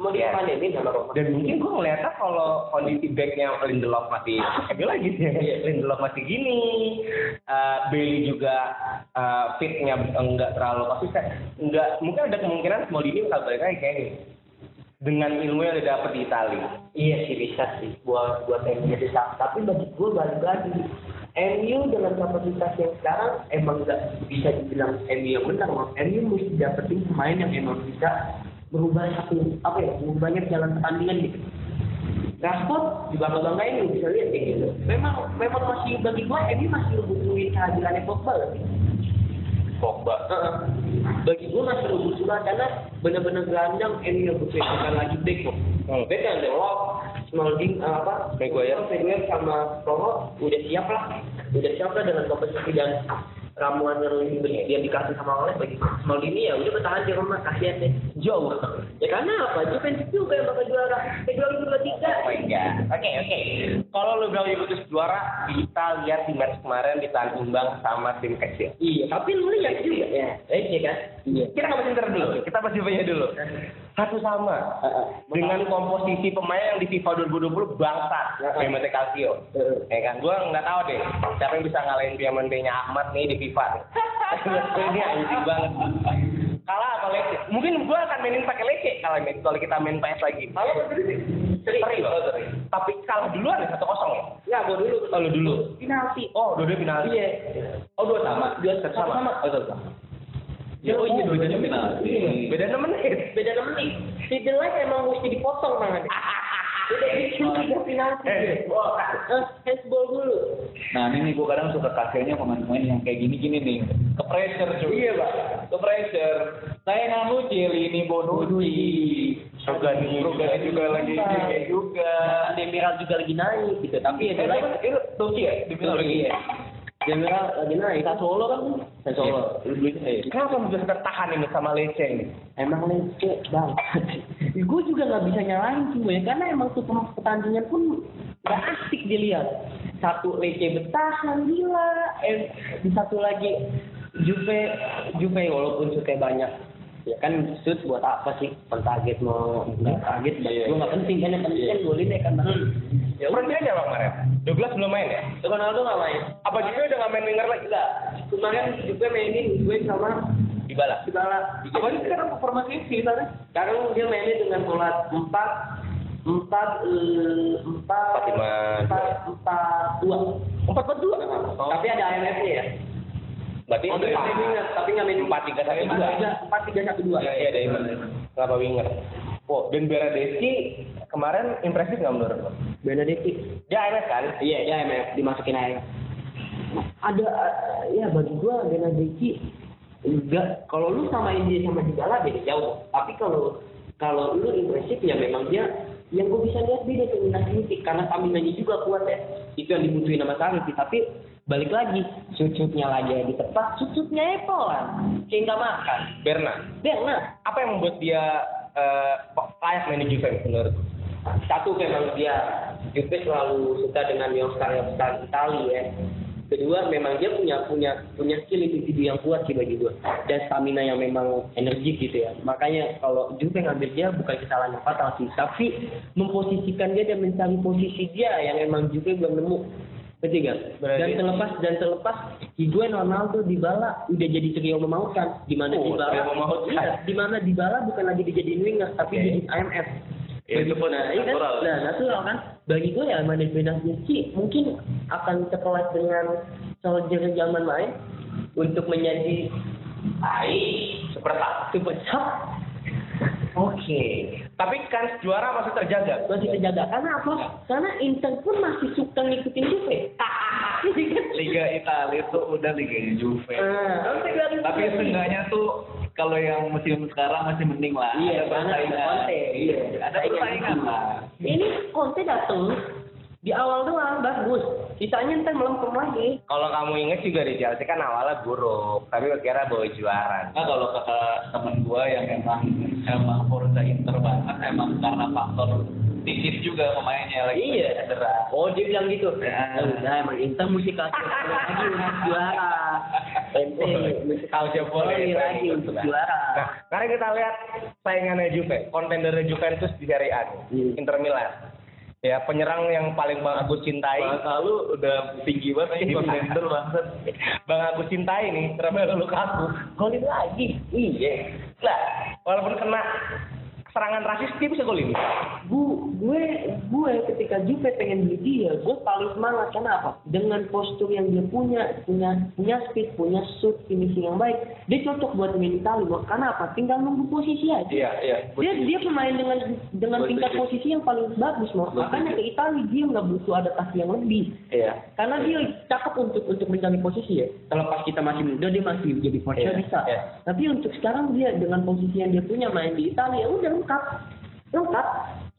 Mau Iya. dipanenin sama Roma. Dan mungkin gue ngeliatnya kalau kondisi backnya Lindelof masih MU lagi sih. Lindelof masih gini, Eh, Bailey juga eh, fitnya enggak terlalu konsisten. Enggak, mungkin ada kemungkinan Smaldini bakal balik lagi kayak gini. Dengan ilmu yang dia dapat di Italia. Iya sih bisa sih buat buat MU bisa. Tapi bagi gue balik lagi MU dengan kapasitas yang sekarang emang nggak bisa dibilang MU yang menang. MU mesti dapetin pemain yang emang bisa merubah satu apa ya merubahnya jalan pertandingan gitu. Rashford juga bangga banggain lu bisa lihat kayak gitu. Memang memang masih bagi gue MU masih ngebutuhin kehadirannya Pogba lagi. Pogba. Heeh. Bagi gue masih ngebutuhin karena benar-benar gelandang MU yang butuh bukan lagi back kok. Hmm. Back kan Delop, Smalling eh, apa? Maguire. Maguire sama Romo udah siap lah. Udah siap lah dengan kompetisi dan ramuan yang di- yang dikasih sama oleh bagi Maldini ya udah bertahan di rumah kasihan deh Jauh. ya karena apa Juventus juga yang bakal juara ke 2023 Oh my god. Oke oke. Kalau lu bilang Juventus juara, kita lihat di match kemarin ditahan imbang sama tim kecil. iya tapi lu lihat juga ya eh iya kan iya Kita nggak dulu. Kita bahas Juve dulu. Satu sama. Dengan komposisi pemain yang di FIFA 2020 bangsat. Piemonte Calcio. Ya kan? Gua nggak tahu deh. Siapa yang bisa ngalahin Piemonte-nya Ahmad nih di FIFA. (laughs) Ini anjing banget. Kalah sama Lecce. Mungkin gua akan mainin pakai Lecce kalau main kalau kita main PS lagi. kalau seri oh seri Tapi kalah duluan ya satu kosong ya. nggak gua dulu Oh, lu dulu. penalti Oh, dua-dua penalti. iya Oh, dua sama. dua sama sama Oh, sama. Ya, oh iya, dua-duanya penalti. Beda 6 menit. beda enam menit si jelek emang mesti dipotong tangannya bikin tiga (laughs) penalti Eh. Eh, dulu Nah ini nih gue kadang suka kasihannya pemain-pemain yang kayak gini-gini nih. Ke pressure cuy. Iya, Pak. Ke pressure. Saya nggak Ciel ini Bonucci. Rogani Rogani juga lagi kayak juga. Demiral juga lagi naik gitu. Tapi ya naik. itu- itu Turki ya? Demiral lagi. Iya. Demiral lagi naik. Sassuolo kan? Sassuolo. Iya. Kenapa bisa tertahan ini sama Lecce ini? Emang leceh banget. (laughs) gue juga nggak bisa nyalain sih ya karena emang tuh pertandingan pun nggak asik dilihat. Satu leceh bertahan gila, eh di satu lagi Juve Juve walaupun shootnya banyak ya kan shoot buat apa sih? Pentarget mau nggak target bagi gue nggak penting. Kan yang penting kan golin ya kan bang. Ya udah Berarti aja bang kemarin. Douglas belum main ya? Ronaldo nggak main. Apa juga udah nggak main winger lagi? enggak kemarin Juve mainin gue sama Dybala. Dybala. Apa sih sekarang formasinya sih sana? sekarang dia mainnya dengan pola empat empat eh, empat Empat empat empat dua. Empat per dua. tapi ada IMF nya ya Berarti oh, dia main winger tapi nggak main empat tiga satu dua. empat tiga satu dua Iya iya ada winger. Kenapa winger? Oh, dan Bernadeschi kemarin impresif nggak menurut lo? Benedetti Dia IMF kan? iya dia IMF dimasukin IMF ada ya bagi gua Benedetti enggak kalau lu samain dia sama Dybala beda jauh tapi kalau kalau lu impresif ya memang dia yang gue bisa lihat dia determinasi fisik karena stamina-nya juga kuat ya itu yang dibutuhin sama Sarri tapi balik lagi cucutnya lagi yang ditepat cucutnya Apple kan kayak nggak makan. Berna. Berna. Apa yang membuat dia eh, layak main di Juve menurut? satu memang dia Juve selalu suka dengan yang star yang star Itali ya. Kedua memang dia punya punya punya skill individu yang kuat sih bagi gue dan stamina yang memang energik gitu ya. Makanya kalau Juve ngambil dia bukan kesalahan yang fatal sih. Tapi memposisikan dia dan mencari posisi dia yang emang Juve belum nemu Ngerti gak? Berarti- Dan terlepas dan terlepas Higuain Ronaldo Dybala udah jadi trio memautkan di mana Oh, Dybala trio memautkan. Iya, di mana Dybala bukan lagi dijadiin winger tapi Oke. jadi IMF Ya, itu pun nah, iya kan? Nah, natural kan. Bagi gue ya Mane Benassi mungkin akan sekelas dengan Solskjaer zaman main untuk menjadi baik Super Cup. super sub Oke. Tapi kan juara masih terjaga. masih terjaga karena apa? Karena Inter pun masih suka ngikutin Juve. (laughs) Liga Italia itu udah Liga Juve. Nah, Tapi seenggaknya tuh kalau yang musim sekarang masih mending lah. Iya, ada persaingan. Iya, Ada persaingan lah. Ini Conte dateng di awal doang bagus. Sisanya ntar melempem lagi. Kalau kamu inget juga di Chelsea kan awalnya buruk, tapi kira bawa juara. Nah kalau kata temen gua yang emang emang Forza Inter banget emang karena faktor tipis juga pemainnya lagi Iya. cedera. Oh dia bilang gitu. Ya. Ya udah emang Inter mesti kasih lagi untuk juara. Ente mesti kasih boleh lagi untuk Nah, juara. sekarang kita lihat saingannya Juve, kontendernya Juventus di Serie A Hmm. Inter Milan. Ya penyerang yang paling Bang Agus cintai, Bahasa lu udah tinggi banget nih contender banget. Bang Agus cintai nih, Romelu Lukaku, golin lagi. Iya. Lah, walaupun kena serangan rasis dia bisa golin. Gu, gue gue ketika Juve pengen beli dia, gue paling semangat kenapa? Dengan postur yang dia punya, punya punya speed, punya shoot, finishing yang baik, dia cocok buat main Itali. Mo. Karena apa? Tinggal nunggu posisi aja. Iya iya. Dia dia pemain dengan dengan tingkat posisi yang paling bagus. Betul, Makanya ke Itali dia nggak butuh adaptasi yang lebih. Iya. Karena dia cakep untuk untuk mencari posisi ya. Kalau pas kita masih muda dia masih jadi voucher Iya, bisa. iya. Tapi untuk sekarang dia dengan posisi yang dia punya main di Italia udah lengkap. Lengkap.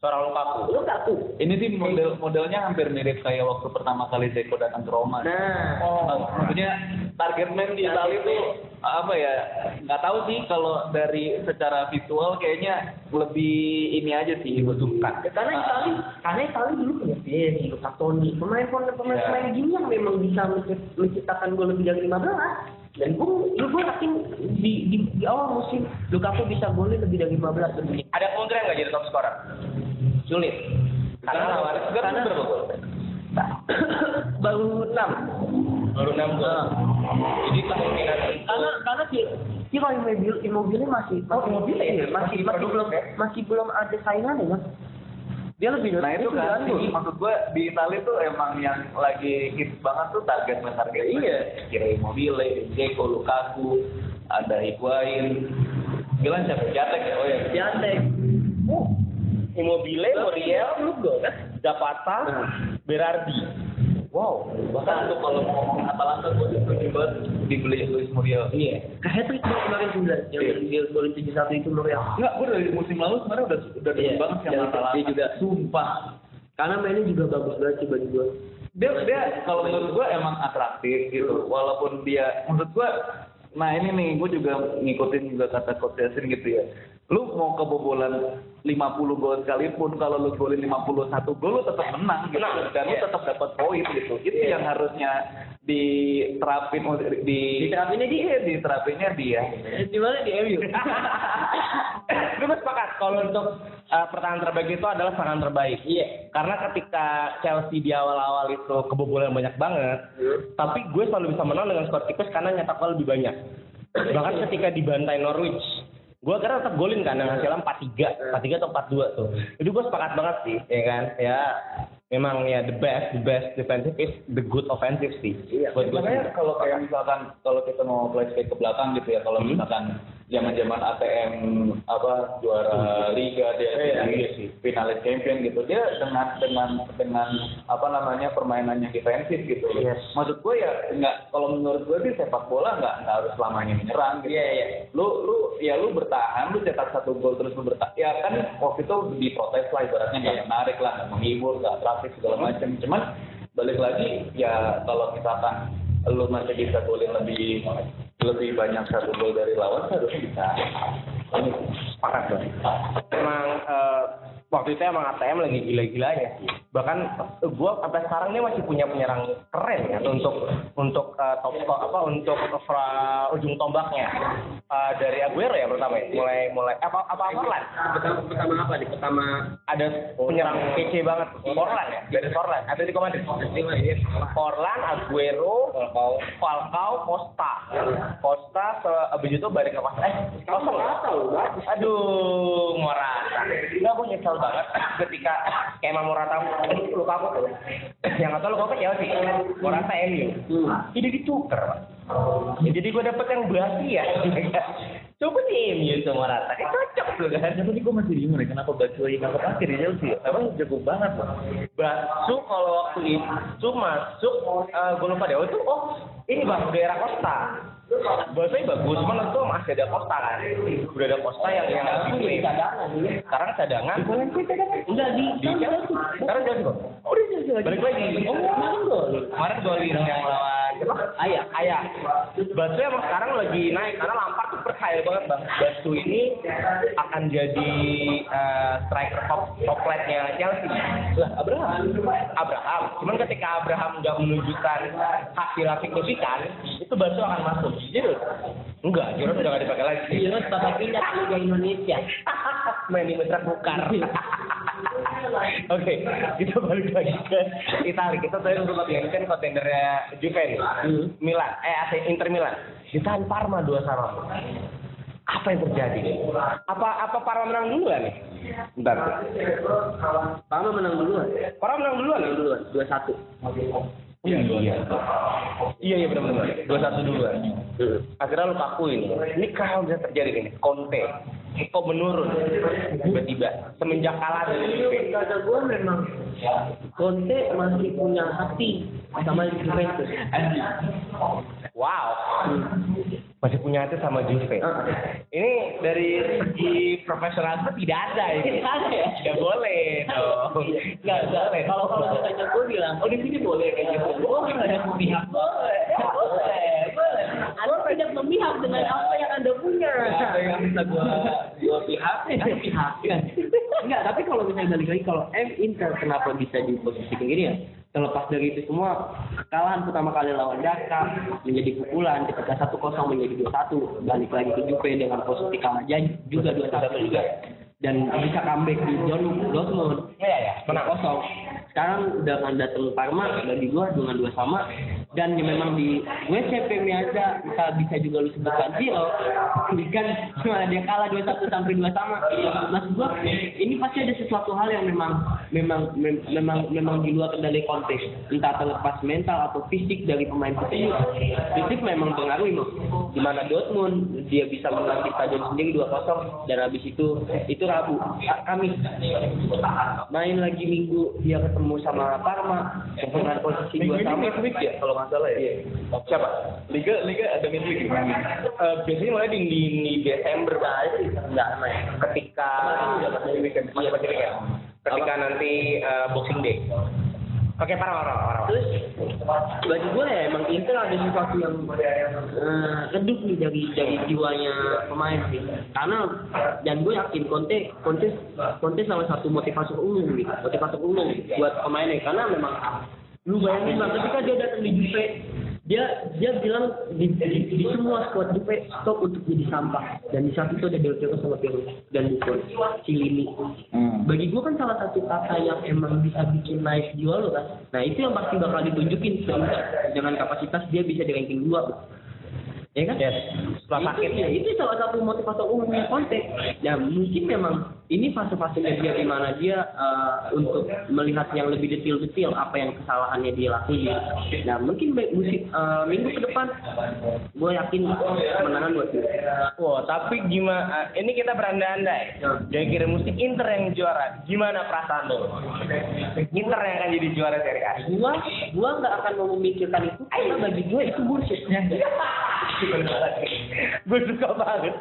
Seorang Lukaku. Lengkap tuh. Ini sih model modelnya hampir mirip kayak waktu pertama kali Zeko datang ke Roma. Nah, Mak- Maksudnya target man di Italia itu apa ya? Nggak tahu sih kalau dari secara visual kayaknya lebih ini aja sih dibutuhkan. ya karena Itali, karena Itali dulu punya Pieri, Lukaku, pemain pemain pemain pemain gini yang memang bisa menci- menciptakan gol lebih dari 15 dan gue gue yakin di, di, di awal musim Lukaku bisa golin lebih dari 15 lebih Ada kemungkinan nggak jadi top scorer? sulit Karena lawan karena- berapa gol? (coughs) baru 6 baru 6 gol. Nah. Jadi kemungkinan karena karena si kalau Immobile Immobile masih Oh, Immobile ya? masih Masih belum ya? masih belum ada saingan ya mas dia lebih Nah itu dia kan, gol. ini maksud gue di Italia tuh emang yang lagi hits banget tuh target man. Iya. Kira Immobile, Dzeko, Lukaku, ada Higuain. Bilang siapa? Jatek ya? Oh ya. Piatek Immobile, Muriel, belum gol kan Zapata, Nah. Berardi. Wow, bahkan untuk kalau ngomong Atalanta gue setuju banget dibeli Luis Muriel. Iya. Ke hat trick kemarin sebenarnya yang Iya. dia golin tujuh satu itu Muriel. Enggak, gue dari musim lalu sebenarnya udah udah Iya, banget sama Atalanta. dia juga- sumpah. Karena mainnya juga bagus banget sih bagi gue. Dia dia kalau menurut gue emang atraktif gitu. Walaupun dia menurut gue Nah ini nih, gue juga ngikutin juga kata Coach Yasin gitu ya. Lu mau kebobolan 50 gol sekalipun, kalau lu golin 51 gol, lu tetap menang gitu. Dan lu tetap dapat poin gitu. Itu yang harusnya diterapin, di, Diterapinnya dia. Iya, diterapinnya dia. Di mana di MU? (laughs) Gue sepakat kalau untuk uh, pertahanan terbaik itu adalah serangan terbaik. Iya. Karena ketika Chelsea di awal-awal itu kebobolan banyak banget, tapi gue selalu bisa menang dengan skor tipis karena nyetak gol lebih banyak. Bahkan ketika dibantai Norwich, gue kira tetap golin kan dengan hasilnya 4-3, 4-3 atau 4-2 tuh. Itu gue sepakat banget sih, ya kan? Ya memang ya the best, the best defensive is the good offensive sih. Iya. Buat. Makanya kalau kayak misalkan kalau kita mau flashback ke belakang gitu ya, kalau Hmm. misalkan zaman-zaman ATM apa juara liga dia Iya, di iya finalis champion gitu, dia dengan dengan dengan apa namanya permainan yang defensif gitu. Yes. Maksud gue ya nggak kalau menurut gue sih sepak bola nggak nggak harus selamanya menyerang gitu. Iya, iya. Lu lu ya lu bertahan, lu cetak satu gol terus lu bertahan. Ya kan waktu itu diprotes lah ibaratnya nggak Iya. menarik lah, nggak menghibur, nggak atraktif segala macam. Cuman balik lagi ya kalau misalkan lu masih bisa golin lebih lebih banyak satu gol dari lawan harusnya bisa. sepakat banget. Emang eh, waktu itu emang ATM lagi gila-gilanya sih. Bahkan eh, gua sampai sekarang ini masih punya penyerang keren ya untuk untuk eh, top apa untuk fra- ujung tombaknya Eh, dari Aguero ya pertama ya. Mulai mulai apa apa Forlan? Pertama, pertama apa nih? Pertama Ada penyerang kece banget. Forlan ya, dari Forlan. Atletico Madrid. Forlan, Aguero, Falcao, Costa. Costa se- abis itu balik ke Costa. Eh, kosong ya? Aduh, Morata. Enggak, gue nyesel banget ketika kayak Morata eh, luka aku tuh. Yang nggak tahu luka apa Chelsea. Morata MU. Jadi ditukar, Pak. Ya, jadi gue dapet yang basi ya. Coba di MU tuh Morata. Kan cocok tuh kan. Tapi gue masih bingung nih kenapa Batshuayi nggak kepake di Chelsea ya? Emang jago banget loh. Basu kalau waktu itu masuk eh gue lupa deh oh, itu oh ini bang daerah Costa. Basu bagus cuman itu masih ada Costa kan. Udah ada Costa yang yang lebih clean sekarang cadangan. Enggak di di sekarang jadi kok oh Chelsea lagi. Balik lagi. Oh kemarin gol. kemarin golin yang lawan Ayah Ayah Basu emang sekarang lagi naik karena Lampard tuh percaya banget bang. Basu ini akan jadi eh, striker top top nya Chelsea. Lah Abraham. Abraham. Cuman ketika Abraham nggak menunjukkan hasil yang itu Basu akan masuk Giroud enggak Giroud udah nggak dipakai lagi Giroud bakal pindah ke Liga Indonesia. (laughs) main di Mitra Bukar. (laughs) Oke, kita balik lagi ke Italia. Kita tadi sempat yang kan kontendernya Juve nih. Milan, eh AC Inter Milan. Ditahan Parma dua sama. Apa yang terjadi nih? Apa apa Parma menang duluan nih? Bentar. Parma menang duluan. Parma menang duluan? Menang duluan, dua satu. Iya, iya. Iya, iya benar-benar. Dua satu duluan. Akhirnya Lukaku ini. Ini kalau bisa terjadi ini. Conte. Kok menurun tiba-tiba semenjak kalah dari Juve. Kata gue memang Conte masih punya hati sama Juventus. Wow. Masih punya hati sama Juve. Ini dari segi profesional itu tidak ada ini. Tidak ada ya? Tidak boleh dong. Enggak, enggak. Kalau kalau misalnya gue bilang, oh di sini boleh kayak gitu. Gue tidak memihak. Boleh, boleh, boleh. Anda tidak memihak dengan apa yang Anda punya. Apa yang bisa gue (laughs) gue pihak? pihak. (laughs) Enggak, tapi kalau misalnya balik lagi kalau M Inter kenapa bisa di posisi kayak gini ya? Terlepas dari itu semua, kekalahan pertama kali lawan Dhaka menjadi pukulan ketika satu kosong menjadi dua satu balik lagi ke Juve dengan posisi kalah juga dua satu juga dan bisa comeback di Dortmund Dortmund Iya, ya. menang kosong. Sekarang dengan datang Parma bagi gua dengan dua sama dan ya memang di WCP Miaza bisa bisa juga lu sebutkan zero kan cuma dia kalah dua satu sampai dua sama. Mas gua ini pasti ada sesuatu hal yang memang memang mem- memang memang di luar kendali konteks. Entah terlepas mental atau fisik dari pemain tersebut. Fisik memang pengaruh loh di mana Dortmund dia bisa menang di stadion sendiri 2-0 dan habis itu itu Rabu Kamis. Main lagi Minggu dia ketemu sama Parma dengan posisi dua ini sama ya kalau nggak salah ya. Siapa? Liga Liga ada midweek ya? Eh, biasanya mulai di, di, di Desember enggak main ketika Masih weekend. masih masih weekend. ketika nanti eh, Boxing Day. Oke, parah parah parah. terus bagi gue ya emang Inter ada sesuatu yang redup nih dari dari jiwanya pemain sih karena dan gue yakin Conte Conte Conte salah satu motivator umum gitu motivator umum buat pemainnya karena memang lu bayangin bang ketika dia datang di Juve dia dia bilang di, di, di semua squad Juve stop untuk jadi sampah. Dan di saat itu ada Del Piero sama Pirlo dan Buffon Cilini bagi gue kan salah satu kata yang emang bisa bikin naik jiwa lo kan nah itu yang pasti bakal ditunjukin. Sehingga dengan kapasitas dia bisa di ranking 2 ya kan? Yes. Setelah itu, sakit. ya, itu salah satu motivator umumnya Conte ya mungkin memang ini fase-fasenya dia di mana dia eh, untuk melihat yang lebih detail-detail apa yang kesalahannya dia lakuin nah mungkin baik musik eh, minggu ke depan gue yakin kemenangan buat dia Wah, tapi gimana? eh, Ini kita berandai-andai. Jadi kirim musik Inter yang juara. Gimana perasaan lo? Inter yang akan jadi juara Serie A. gua gua nggak akan mau memikirkan itu karena bagi gua itu bullshit (laughs) Gue suka banget.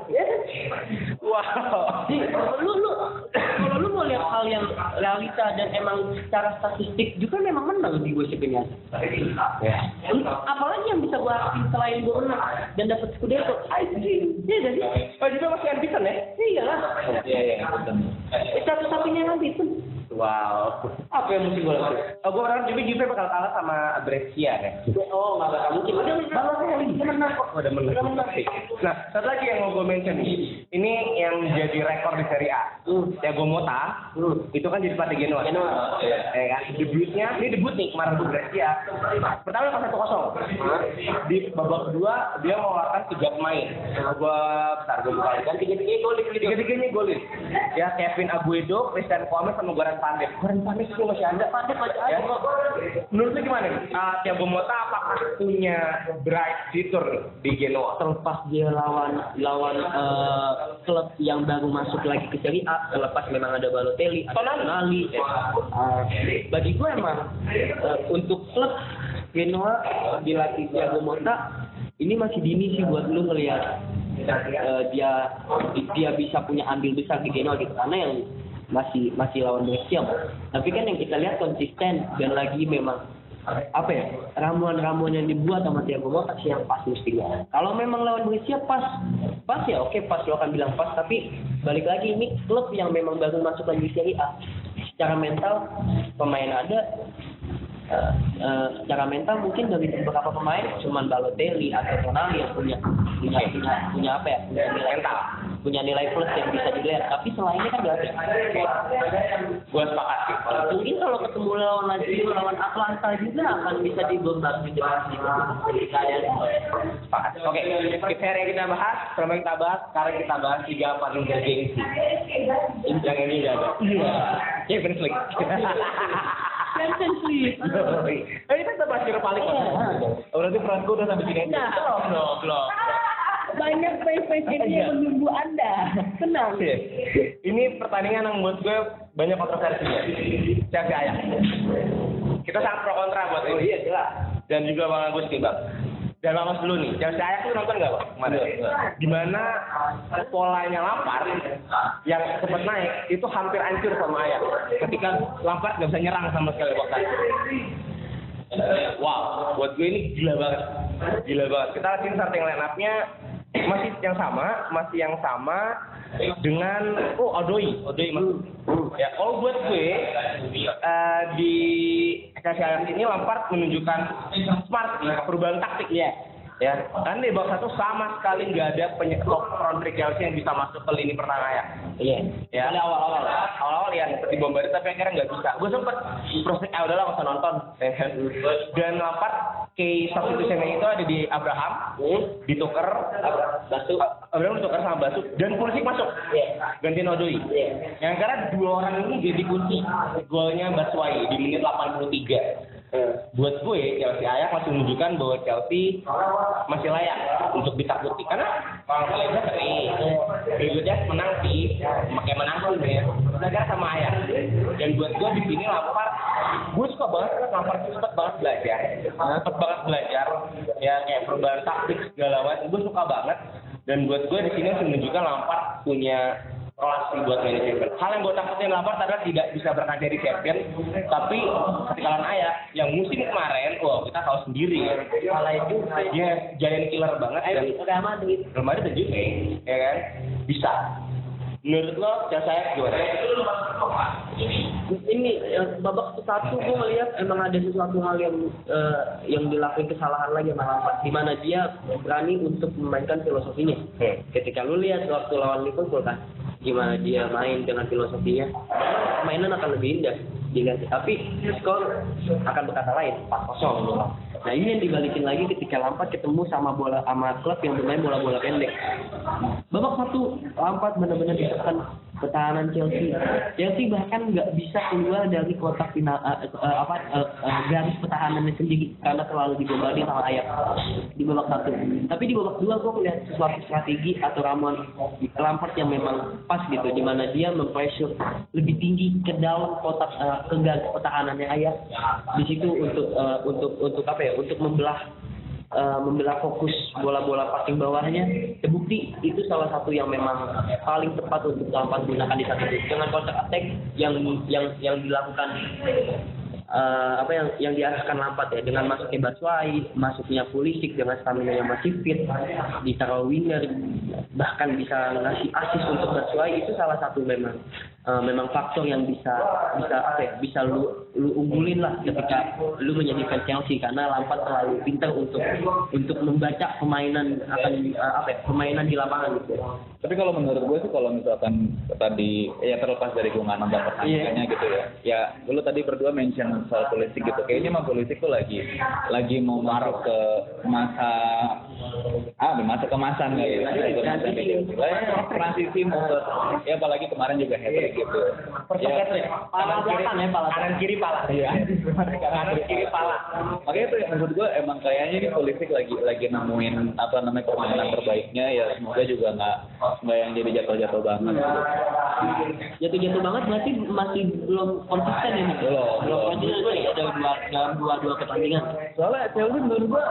Wow. Jadi, lu lu kalau lu mau lihat hal yang realita dan emang secara statistik juga memang menang di gue sebenarnya. Ya. Apalagi yang bisa gua akui selain gua menang dan dapat Scudetto? Anjing, iya gak sih? Oh juga masih unbeaten ya? Iya lah. Iya iya. Satu-satunya yang itu. Wow. Apa yang mesti gue lakukan? Oh, gue berharap juga Juve bakal kalah sama Brescia ya. Oh, nggak bakal mungkin. Udah menang. Udah menang kok. Udah menang. Udah menang. Nah, satu lagi yang mau gue mention nih. Ini yang jadi rekor di Serie A. Hmm. Thiago Motta, Hmm. itu kan jadi pelatih Genoa. Genoa. Ya kan? Debutnya, ini debut nih kemarin tuh Brescia. Pertama pas satu kosong. Di babak kedua dia mengeluarkan tiga pemain. Bentar gue buka kan tiga tiga golin tiga tiganya golin. Ya Kevin Aguedo, Christian Gomez sama Goran Pandev. Goran Pandev itu masih ada. Pandai masih Ya. Menurut lu gimana nih? Uh, Thiago Motta apakah punya bright future di Genoa? terlepas dia lawan lawan eh, klub yang baru masuk lagi ke Serie A, terlepas memang ada Balotelli, ada Tonali. Tonali. Eh, bagi gue emang eh, untuk klub Genoa dilatih Thiago Motta ini masih dini sih buat lu ngelihat eh, dia dia bisa punya andil besar di Genoa gitu karena yang masih masih lawan Brescia tapi kan yang kita lihat konsisten dan lagi memang apa ya ramuan-ramuan yang dibuat sama Thiago Motta sih yang pas mestinya. Kalau memang lawan Brescia pas pas ya oke pas lo akan bilang pas. Tapi balik lagi ini klub yang memang baru masuk lagi Serie A. Secara mental pemain ada. Eh, eh, secara mental mungkin dari beberapa pemain cuman Balotelli atau Tonali yang punya punya punya, punya apa ya punya Mental. Punya nilai plus yang bisa dilihat tapi selainnya kan ada Gue sepakat mungkin kalau ketemu lawan Lazio lawan Atlanta juga akan bisa dibebas di depan situ Sepakat. Oke, yang kita bahas, selama kita bahas, sekarang kita bahas tiga paling bergengsi. Yang ini udah ada. Iya. Champions League. Champions League Eh, ini kita bahas Europa League. Oh, berarti Franco udah sampai sini. Nah. Belum, belum. Banyak fans-fans ini yang menunggu anda tenang Iya. Ini pertandingan yang buat gue banyak kontroversinya. Chelsea Ajax. Kita sangat pro kontra buat ini. Iya, jelas. Dan juga Bang Agus nih, Bang. Dan Bang Agus dulu nih. Chelsea Ajax tuh nonton nggak, Bang? Kemarin. Gimana polanya Lampard yang sempat naik itu hampir hancur sama Ajax. Ketika Lampard nggak bisa nyerang sama sekali waktu itu. Wow, buat gue ini gila banget. Gila banget. Kita lihat starting line up-nya masih yang sama, masih yang sama dengan oh Odoi, Odoi masuk. Ya, kalau buat gue eh, di Ajax ini Lampard menunjukkan smart perubahan taktik ya. Ya, kan di babak satu sama sekali nggak ada penyekop front Chelsea yang bisa masuk ke lini pertahanan Ajax. Iya. Ya, awal-awal, awal-awal ya seperti bombardir tapi akhirnya nggak bisa. Gue sempet proses, ah udahlah nggak usah nonton. (laughs) Dan Lampard key substitution itu ada di Abraham, ditukar, Basu. Abraham ditukar sama Basu dan Pulisic masuk. Iya. Gantiin Odoi. Iya. Yang karena dua orang ini jadi kunci golnya Batshuayi di menit 83. Buat gue, Chelsea Ayak masih menunjukkan bahwa Chelsea masih layak untuk ditakuti. Karena kalian sering, berikutnya menang sih, pakai menang sih ya. Negara sama Ayak. Dan buat gue di sini Lampard, gue suka banget itu cepet banget belajar, cepet banget belajar. Ya kayak perubahan taktik segala macam, gue suka banget. Dan buat gue di sini menunjukkan Lampard punya relasi buat main champion. Hal yang gue takutin Lampard adalah tidak bisa berkaca di champion, tapi ketika lawan Ayak yang musim kemarin, wah kita tahu sendiri ya. Juga. Dia giant killer banget dan Ayo, Real Madrid. Real Madrid dan Juve, ya kan? Bisa. Menurut lo, Ayak gimana? ini yang babak satu gue melihat emang ada sesuatu hal yang eh, yang dilakukan kesalahan lagi sama Lampard di mana dia berani untuk memainkan filosofinya Hmm. ketika lu lihat waktu lawan Liverpool kan gimana dia main dengan filosofinya? Mainan akan lebih indah dilihat tapi skor akan berkata lain 4-0 nah ini yang dibalikin lagi ketika Lampard ketemu sama bola sama klub yang bermain bola-bola pendek babak satu Lampard benar-benar ditekan pertahanan Chelsea. Chelsea bahkan nggak bisa keluar dari kotak final eh, eh, apa eh, eh, garis pertahanannya sendiri karena terlalu dibombardir sama Ayak di babak satu. Tapi di babak dua gue melihat sesuatu strategi atau ramuan Lampard yang memang pas gitu, di mana dia mempressure lebih tinggi ke dalam kotak eh, ke garis pertahanannya Ayak. Di situ untuk eh, untuk untuk apa ya? Untuk membelah eh, membelah fokus bola-bola passing bawahnya. Terbukti itu salah satu yang memang paling tepat untuk Lampard gunakan di saat itu dengan counter attack yang yang yang dilakukan eh, apa yang yang diarahkan Lampard ya dengan masuknya Batshuayi, masuknya Pulisic dengan stamina yang masih fit, ditaruh winger bahkan bisa ngasih assist untuk Batshuayi itu salah satu memang eh, memang faktor yang bisa bisa apa ya bisa lu lu unggulin lah ketika lu menjadikan Chelsea karena Lampard terlalu pintar untuk untuk membaca permainan akan eh, apa ya permainan di lapangan gitu. Tapi kalau menurut gue sih kalau misalkan tadi ya terlepas dari gue nggak nonton pertandingannya gitu ya. Ya dulu tadi berdua mention soal politik gitu. Kayaknya mah politik tuh lagi lagi mau masuk ke masa ah masa kemasan kali ya. Transisi. Eh, Transisi mau ya apalagi kemarin juga hat trick gitu. Ya. Pala belakang ya, pala. Kanan kiri pala. Iya. Kanan kiri pala. Makanya tuh maksud gue emang kayaknya ini politik lagi lagi nemuin apa namanya permainan terbaiknya ya semoga juga nggak nggak yang jadi jatuh-jatuh banget. gitu. Jatuh-jatuh banget berarti masih belum konsisten ini. Belum. Belum konsisten ya dalam dua dalam dua dua pertandingan. Soalnya Chelsea menurut gua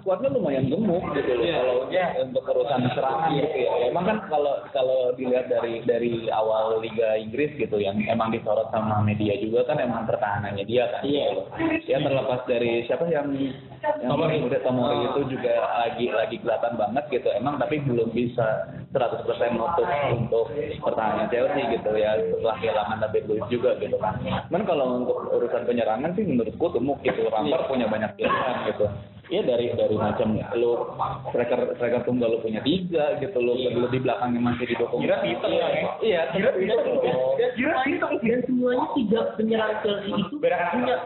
skuadnya lumayan gemuk gitu loh Iya. kalau untuk urusan serangan gitu ya. Emang kan kalau kalau dilihat dari dari awal Liga Inggris gitu yang emang disorot sama media juga kan emang pertahanannya dia kan. Iya. loh. Ya terlepas dari siapa yang yang Tomori. udah Tomori itu juga lagi lagi kelihatan banget gitu. Emang tapi belum bisa 100% nutup untuk pertahanan Chelsea gitu ya setelah kehilangan David Luiz juga gitu kan. Cuman kalau untuk urusan penyerangan sih menurutku gemuk gitu. Lampard punya banyak pilihan gitu. Ya dari dari macam lu striker striker tunggal lu punya tiga gitu lu lu di belakangnya masih didukung. Kira hitam kan ya? Iya, Kira hitam. Kira hitam. Dan semuanya tiga penyerang Chelsea itu punya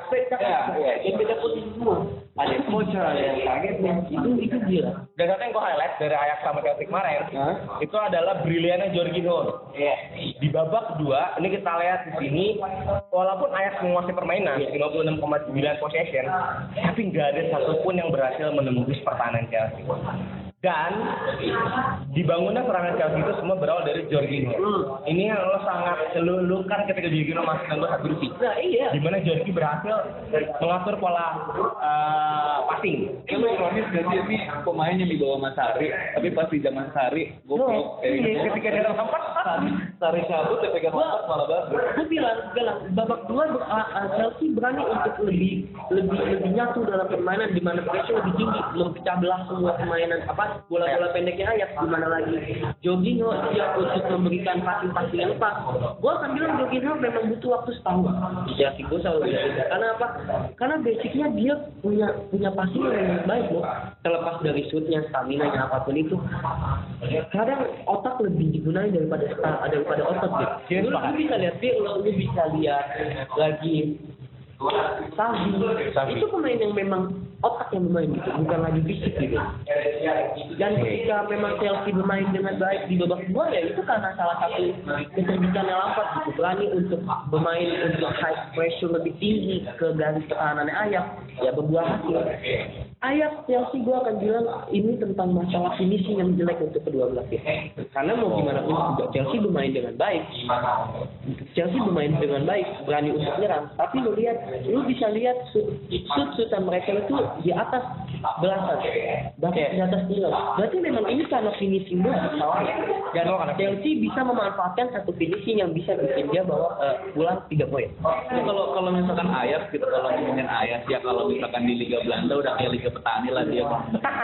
Iya, iya. dan beda posisi semua. Ada bocor, yang kaget, itu itu gila. Dan satu yang gue highlight dari Ajax sama Chelsea kemarin, itu adalah briliannya Jorginho. Iya. Di babak kedua, ini kita lihat di sini, walaupun Ajax menguasai permainan, 56,9 possession, tapi nggak ada satupun yang berhasil menembus pertahanan Chelsea. Dan dibangunnya serangan Chelsea itu semua berawal dari Jorginho. Hmm. Ini yang lo sangat lulukan ketika Jorginho masuk dan lo satu kursi. Nah iya. Di mana Jorginho berhasil mengatur pola eh, passing. Itu ironis gak sih ini pemainnya di bawah Mas Sari, tapi pas di zaman Sari goblok kayak Iya, gitu. ketika dia lompat, Sari, Sari cabut pegang lompat malah bagus. Gue bilang, bilang babak dua uh, uh, Chelsea berani untuk lebih lebih lebih nyatu dalam permainan di mana pressure lebih tinggi, memecah belah semua permainan apa bola-bola pendeknya Ajax di mana mana lagi? Jorginho dia untuk memberikan passing-passing yang pas. Gue akan bilang Jorginho memang butuh waktu setahun. Di Chelsea gue selalu bilang. Karena apa? Karena basicnya dia punya punya passing yang baik loh terlepas dari shootnya stamina nya apa pun itu. Kadang otak lebih digunakan daripada daripada otot gitu. Lu, bisa lihat Pirlo, lu bisa lihat lagi Sabi, itu pemain yang memang otak yang bermain gitu, bukan lagi fisik gitu. Dan ketika memang Chelsea bermain dengan baik di babak kedua ya itu karena salah satu kecerdikannya Lampard gitu, berani untuk bermain untuk high pressure lebih tinggi ke garis pertahanannya Ayak, ya berbuah hasil. Ayak Chelsea gue akan bilang ini tentang masalah finishing yang jelek untuk kedua belah pihak. Karena mau gimana pun juga Chelsea bermain dengan baik. Chelsea bermain dengan baik, berani untuk menyerang. Tapi lu lihat, lu bisa lihat shootan mereka itu di atas belasan, bahkan di atas tiga. Berarti memang ini karena finishing doang masalahnya. Chelsea bisa memanfaatkan satu finishing yang bisa bikin dia bawa uh, pulang tiga poin. Kalau kalau misalkan Ajax gitu kalau ngomongin Ajax ya kalau misalkan di Liga Belanda udah kayak Liga Petani lah dia.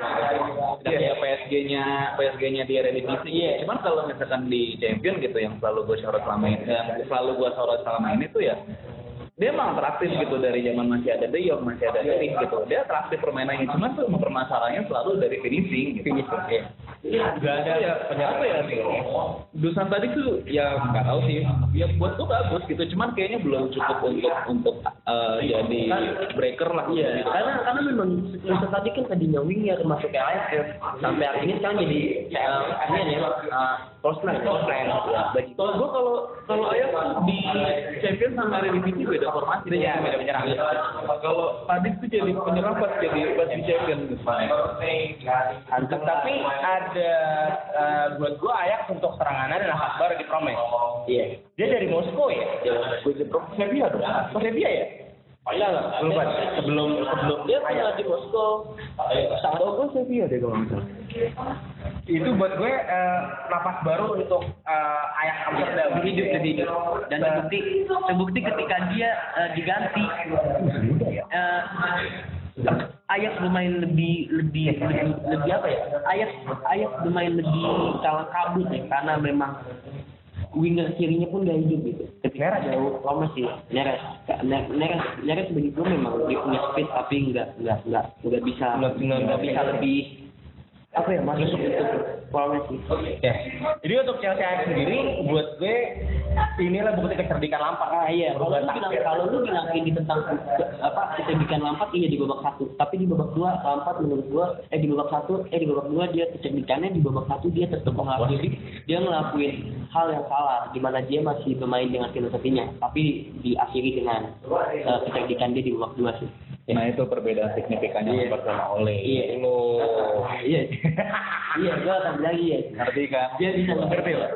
(laughs) Udah kayak PSG-nya PSG-nya di Eredivisie. Iya. Cuman kalau misalkan di Champion gitu yang selalu gue sorot selama ini, yang selalu gue sorot selama ini tuh ya dia emang atraktif gitu dari zaman masih ada De Jong, masih ada Ring gitu. Dia atraktif permainannya, cuman tuh permasalahannya selalu dari finishing gitu. Finishing, iya. Gak ada ya, apa ya nih? Dusan tadi tuh ya nggak tahu sih. Ya buat tuh bagus gitu, cuman kayaknya belum cukup untuk untuk uh, jadi breaker lah. Iya, gitu. karena karena memang Dusan tadi kan tadinya winger masuk ke Ajax ya. sampai akhirnya sekarang jadi uh, ini ya Postman. Ya, bagi Kalau gua kalau kalau ayam di Champions sama Eredivisie beda formasi. Iya, beda penyerang. Kalau tadi tuh jadi penyerang pas jadi pas di. Mantap. Tapi ada uh, buat gua Ajax untuk serangannya adalah Akbar di Promes. Iya. Dia dari Moskow ya? Gue di Pro Sevilla dong. Oh, Serbia ya? Lah. Lupa. Sebelum sebelum Dia pernah di Moskow. Kalau gua Sevilla deh kalau salah. Itu buat gue uh, napas baru untuk uh, Ajax Amsterdam. hidup lebih hidup. Dan terbukti terbukti ketika dia eh, diganti eh Ajax bermain lebih lebih lebih, lebih apa ya? Ajax Ajax bermain lebih kalah kabut ya karena memang winger kirinya pun gak hidup gitu. Ketika jauh lama sih Neres. Ne- Neres Neres begitu memang dia punya speed tapi nggak nggak nggak nggak bisa nggak bisa lebih apa ya masuk untuk Promes sih Ya. Jadi untuk Chelsea Ajax sendiri buat gue inilah bukti kecerdikan Lampard. Ah iya, kalau lu bilang takdir. kalau lu bilang ini tentang apa kecerdikan Lampard iya di babak satu, tapi di babak dua Lampard menurut gua eh di babak satu eh di babak dua dia kecerdikannya di babak satu dia tetap mengakui dia ngelakuin hal yang salah di mana dia masih bermain dengan filosofinya, tapi diakhiri dengan eh, kecerdikan dia di babak dua sih. Nah itu perbedaan signifikannya Iya. Lampard sama Ole. Iya. Oh. Iya. iya, gua akan bilang iya. Ngerti kan? Dia bisa ngerti lah.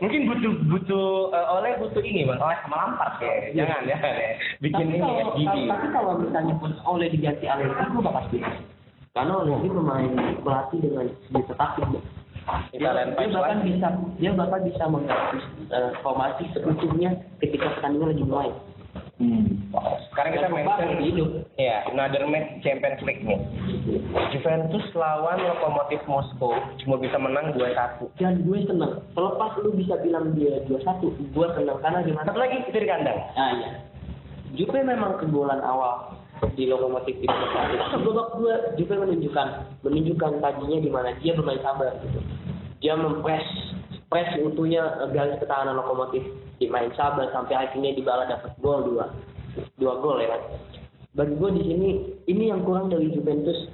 Mungkin butuh butuh uh, oleh butuh ini bang, oleh sama Lampard ya. Jangan ya. Bikin tapi ini kalau, ya gigi. tapi kalau misalnya pun oleh diganti Allegri, gue bakal setuju. Karena oleh ini pemain pelatih dengan bisa taktik. Dia, dia bahkan bisa dia bahkan bisa mengganti eh, formasi seutuhnya ketika pertandingan lagi mulai. Hmm. Sekarang kita main lebih hidup. ya another match Champions League nih. Juventus lawan Lokomotif Moskow cuma bisa menang 2-1. Dan gue senang. Selepas lu bisa bilang dia 2-1, gue senang karena gimana? Satu lagi itu di kandang. Ah iya. Juve memang kegolan awal di lokomotif itu satu. Babak dua Juve menunjukkan menunjukkan tadinya di mana dia bermain sabar gitu. Dia mempres press utuhnya eh, garis pertahanan lokomotif dimain sabar sampai akhirnya dibalas dapat gol dua dua gol ya kan. Bagi gue di sini ini yang kurang dari Juventus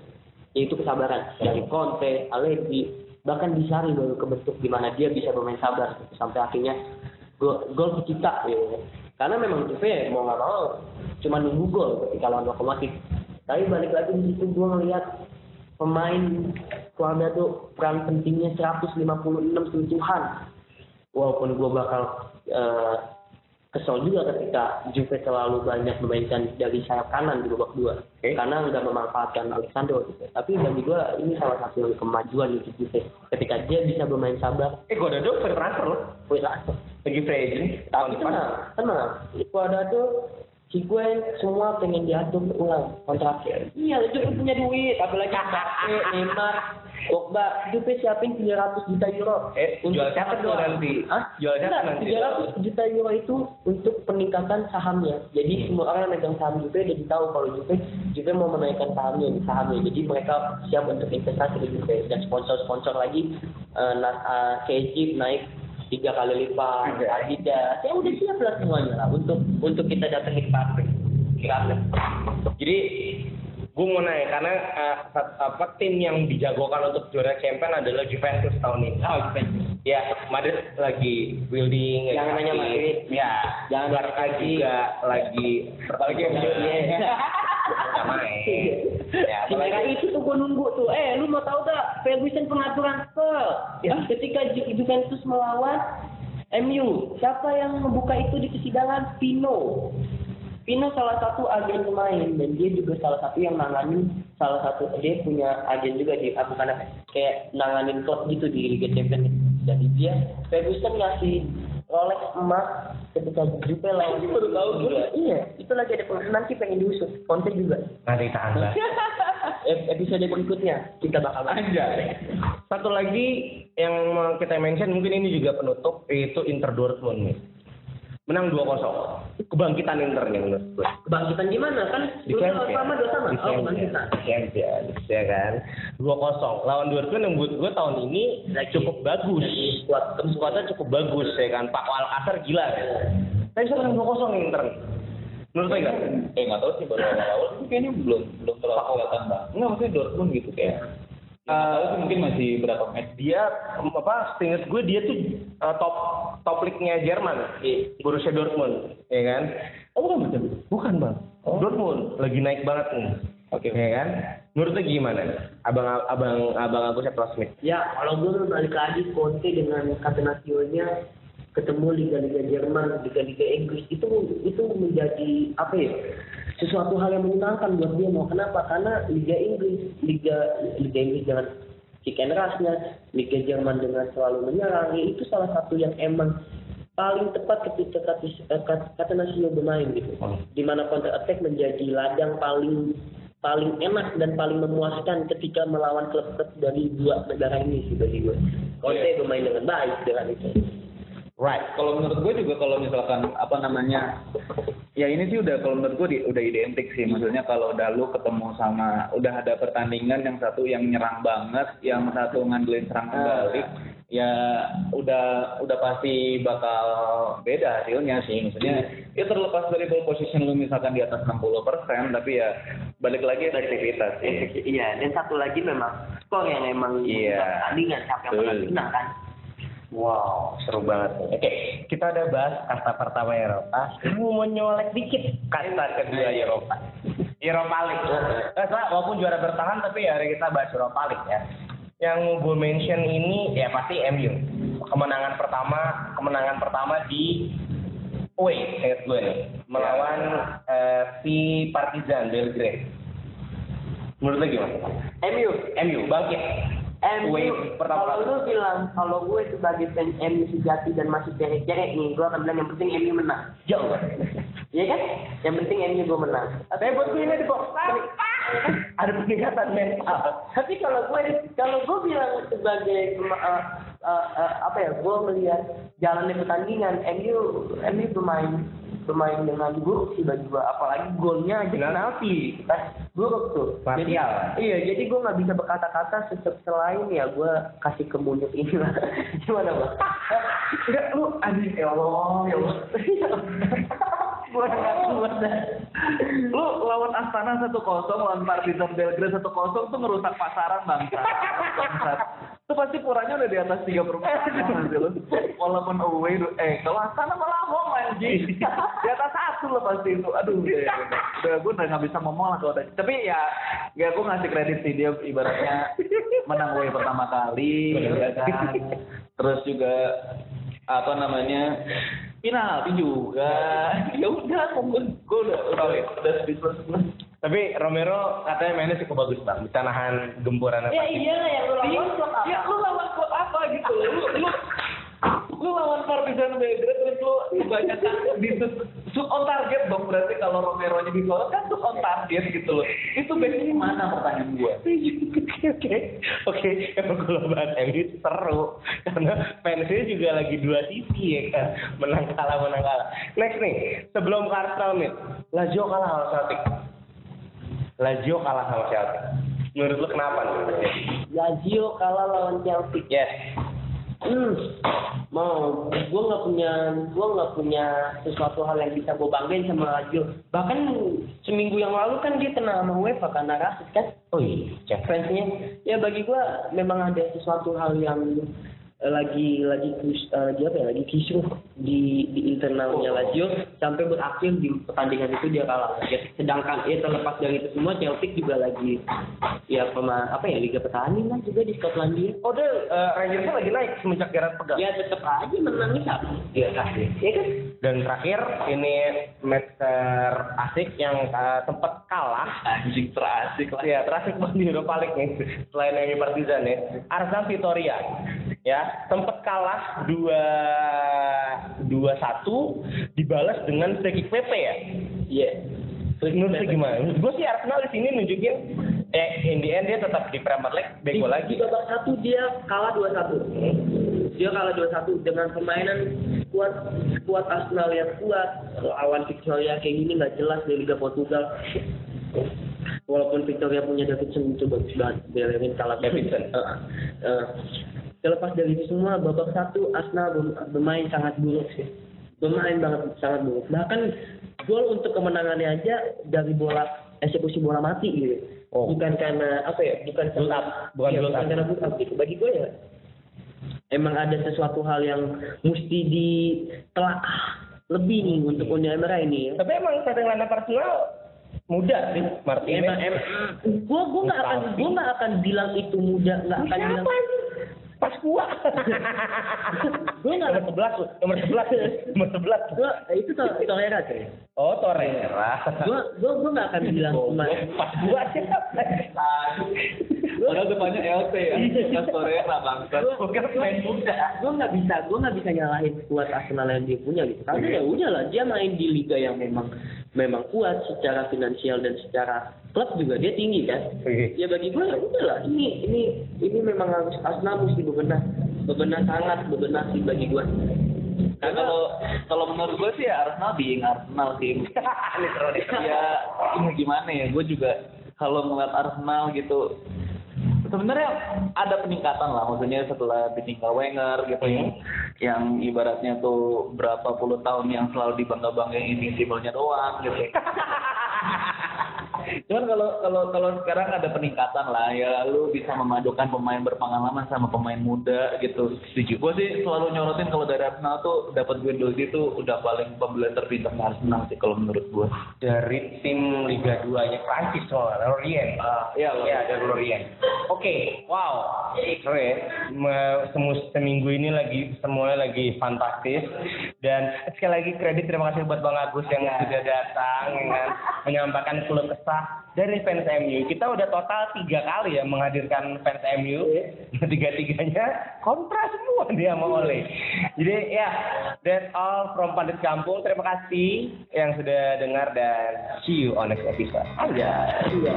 yaitu kesabaran dari Conte, Allegri bahkan di Sarri baru kebentuk di mana dia bisa bermain sabar sampai akhirnya gol gol kecita gitu. Karena memang Juve mau nggak mau cuma nunggu gol ketika lawan Lokomotif. Tapi balik lagi di situ gue ngelihat pemain keluarga tuh peran pentingnya 156 sentuhan. Walaupun gue bakal eh, kesel juga ketika Juve terlalu banyak memainkan dari sayap kanan di babak dua karena nggak memanfaatkan Alexandro gitu. Tapi bagi gue ini salah satu kemajuan di Juve ketika dia bisa bermain sabar. Eh Godado free transfer loh. Wih, langsung. Lagi free agent tahun depan. tenang, tenang. Pada tuh si gue semua pengen diatur ulang kontraknya. Iya, itu pun punya duit, apalagi Mbappe, (laughs) Neymar. Pogba Juve siapin 300 juta euro. Eh, jual siapa tuh doang. nanti? Hah? Jual siapa nanti? 300 juta euro itu untuk peningkatan sahamnya. Jadi semua orang yang megang saham Juve udah tahu kalau Juve Juve mau menaikkan sahamnya sahamnya. Jadi mereka siap untuk investasi di Juve dan sponsor-sponsor lagi eh, eh, KJ naik tiga kali lipat Adidas ya udah siap lah semuanya lah untuk untuk kita datengin pabrik kira Jadi gue mau nanya karena sat- apa tim yang dijagokan untuk juara champion adalah Juventus tahun ini. oh Juventus Ya, Madrid lagi building. lagi Jangan nanya. Madrid. Ya, Jangan Barca nanya juga lagi apalagi yang (laughs) main. Ya, apalagi itu tuh gue nunggu tuh. Eh, lu mau tahu gak Ferguson pengaturan transfer? Ya, ketika Ju- Juventus melawan MU, siapa yang membuka itu di persidangan? Pino. Pino salah satu agen pemain dan dia juga salah satu yang nanganin salah satu dia punya agen juga di ah, apa, kayak nanganin klub gitu di Liga Champions. Jadi dia Ferguson ngasih Rolex emas ketika Juve lawan baru tahu Iya, itu lagi ada peng- nanti pengen diusut. Conte juga. nanti tahan lah. (laughs) Ep- episode berikutnya kita bakal bahas. Satu lagi yang mau kita mention mungkin ini juga penutup yaitu Inter Dortmund nih. Menang 2-0. Kebangkitan Inter nih menurut gue. Kebangkitan gimana kan? Di sama dua sama. Di Oh, Champions. kebangkitan. Di Champions, ya kan. 2-0. Lawan Dortmund yang buat gue tahun ini Lagi- cukup bagus. kuat. Skuadnya cukup bagus ya kan. Pak Alcacer gila ya. Tapi bisa menang 2-0 nih Inter. Menurut saya enggak? eh nggak tahu sih baru awal-awal itu kayaknya belum belum terlalu kelihatan bang nggak maksudnya Dortmund gitu kayak tahu sih mungkin masih berapa match Dia apa? Seinget gue dia tuh uh, top top league-nya Jerman. Borussia Dortmund, ya kan? oh bukan macam Bukan bang. Dortmund lagi naik banget nih. Oke. Ya kan? Menurut lu gimana? Abang abang abang aku Sepro Smith. Ya, kalau gue balik lagi Conte dengan Catenaccio-nya ketemu liga-liga Jerman, liga-liga Inggris itu itu menjadi apa ya? Sesuatu hal yang menyenangkan buat dia mau kenapa? Karena liga Inggris, liga liga Inggris dengan kick and rush-nya, liga Jerman dengan selalu menyerang, ya itu salah satu yang emang paling tepat ketika Katis- eh, Kat- Catenaccio bermain gitu. Di mana counter attack menjadi ladang paling paling enak dan paling memuaskan ketika melawan klub-klub dari dua negara ini sih bagi gue. Conte bermain dengan baik dengan itu. Right. Kalau menurut gue juga kalau misalkan apa namanya ya ini sih udah kalau menurut gue di- udah identik sih maksudnya kalau udah lu ketemu sama udah ada pertandingan yang satu yang nyerang banget yang satu ngandelin serang balik ya udah udah pasti bakal beda hasilnya sih maksudnya ya terlepas dari ball position lu misalkan di atas 60% tapi ya balik lagi efektivitas sih Iya, dan satu lagi memang skor yang emang Iya. pertandingan siapa yang menang kan. Wow, seru banget. Oke, kita udah bahas kasta pertama Eropa. Sekarang mau nyolek dikit kasta kedua Eropa. Eropa League. Sa, walaupun juara bertahan, tapi ya hari kita bahas Eropa League ya. Yang gue mention ini ya pasti MU. Kemenangan pertama, kemenangan pertama di away, ingat gue nih, melawan eh, si Partizan Belgrade. Menurut lo gimana? MU, MU bangkit. MU, pertama kalau lu bilang kalau gue sebagai fans MU sejati dan masih cere-cere nih, gue akan bilang yang penting MU menang. Jauh. Iya kan? Yang penting MU gue menang. Tapi buat gue ini di box ada peningkatan mental. Tapi kalau gue kalau gue bilang sebagai pema- eh, eh, eh, apa ya, gue melihat jalannya pertandingan MU MU bermain bermain dengan buruk sih bagi gue, apalagi golnya aja penalti, Pas buruk tuh. Jadi, iya, jadi gue nggak bisa berkata-kata se- selain ya gue kasih ke ini lah. (laughs) Gimana bang? (laughs) Enggak, lu anjing ya Allah, ya Allah. (laughs) gue dah. lu lawan Astana 1-0 lawan Partizan Belgrade 1-0 tuh ngerusak pasaran bangsa itu pasti kurangnya udah di atas tiga sih lu walaupun away eh kalau Astana malah home anjing. (laughs) Di atas satu lo pasti itu. Aduh udah udah gue udah nggak bisa ngomong lah kalau udah. Tapi ya ya gue ngasih kredit sih dia ibaratnya menang away pertama kali ya kan. Terus juga apa namanya penalti juga ya. Udah gue gue udah udah udah speechless. Tapi Romero katanya mainnya cukup bagus bang, bisa nahan gempuran Ya iya lah yang lu lawan klub ya apa? lu lawan klub apa gitu lu lu lu lawan Partizan Belgrade terus lu kebanyakan di shoot on target dong berarti kalau Romero nya disorot kan shoot on target gitu loh. Itu backnya mana pertanyaan gue? (laughs) Oke oke oke emang kalau bahas MU seru karena fansnya juga lagi dua sisi ya kan menang kalah menang kalah. Next nih sebelum Arsenal nih Lazio kalah sama Celtic. Lazio kalah sama Celtic. Menurut lu kenapa nih? Lazio kalah lawan Chelsea. Yes. Hmm, mau gue nggak punya gue nggak punya sesuatu hal yang bisa gue banggain sama Lazio. Bahkan seminggu yang lalu kan dia kena sama UEFA karena rasis kan. Oh iya. Fansnya ya bagi gua memang ada sesuatu hal yang lagi lagi kus, eh, lagi apa ya lagi kisruh di di internalnya Lazio sampai berakhir di pertandingan itu dia kalah. Ya, sedangkan ya terlepas dari itu semua Celtic juga lagi ya pema, apa ya liga petani lah juga di Skotlandia. Oh dia uh, Rangersnya lagi naik semenjak Gerard pegang. Ya tetap aja menangnya sama. Iya kasih. Ya kan? Dan terakhir ini match terasik yang uh, sempat kalah. Anjing terasik lah. Iya, terasik banget di Europa League nih. Selain yang Partizan ya. Arsenal Vitoria. Ya, sempat kalah dua dua satu dibalas dengan free kick PP ya. Iya. Menurut lu gimana? Menurut gue sih Arsenal di sini nunjukin eh in the end dia tetap di Premier League Di, bego di lagi. babak satu dia kalah 2-1. Dia kalah 2-1 dengan permainan kuat kuat Arsenal yang kuat lawan Victoria kayak gini nggak jelas di Liga Portugal. Walaupun Victoria punya Davidson coba banget Bellerin kalah Davidson. Heeh. (laughs) Heeh. Terlepas dari itu semua babak satu Arsenal berm- bermain sangat buruk sih. Bermain banget sangat buruk. Bahkan gol untuk kemenangannya aja dari bola eksekusi bola mati gitu. Oh. Bukan karena apa ya? Bukan up, bukan build bukan karena up gitu. Bagi gue ya emang ada sesuatu hal yang mesti ditelaah lebih nih untuk Uni Emirat ini ya. Tapi emang up Arsenal muda sih Martinez. Emang, emang, gua gua nggak akan gua nggak akan bilang itu mudah nggak akan bilang Siapa ini? Pas gua. (laughs) Gua nggak- nomor 11 tuh, nomor 11. Nomor 11. gua itu to Torreira coy. Oh, Torreira. Gua gua gua nggak akan bilang cuma Pas gua siapa? (laughs) Padahal depannya LT ya. Mas Torreira bangsat. Gua- Bukan pemain muda. gue nggak bisa gue nggak bisa nyalahin kuat Arsenal yang dia punya gitu karena ya udah lah dia main di liga yang memang memang kuat secara finansial dan secara klub juga dia tinggi kan Oke. ya bagi gue ya udah lah ini ini ini memang harus Arsenal mesti bebenah bebenah sangat bebenah sih bagi gue Nah, kalau kalau menurut gue sih ya Arsenal being Arsenal sih. (laughs) Ya gimana ya gue juga kalau ngeliat Arsenal gitu sebenarnya ada peningkatan lah maksudnya setelah ditinggal Wenger gitu ya yang ibaratnya tuh berapa puluh tahun yang selalu dibangga banggain invincible-nya doang gitu (laughs) cuman kalau kalau kalau sekarang ada peningkatan lah ya lu bisa memadukan pemain berpengalaman sama pemain muda gitu setuju gue sih selalu nyorotin kalau dari Arsenal tuh dapat Guendouzi tuh udah paling pembelian terpintar Arsenal sih kalau menurut gue Dari tim Liga 2-nya Prancis soalnya, Lorient. Ah, iya, Iya, ada Lorient. Oke, wow. Seru ya. Seminggu ini lagi semuanya lagi fantastis dan sekali lagi kredit terima kasih buat Bang Agus yang sudah datang dengan menyampaikan keluh kesah dari fans MU. Kita udah total tiga kali ya menghadirkan fans MU. (laughs) Tiga-tiganya kontra semua dia sama Ole. Jadi ya, that's all from Pandit Kampung. Terima kasih yang sudah dengar dan see you on next episode. Aja. Iya.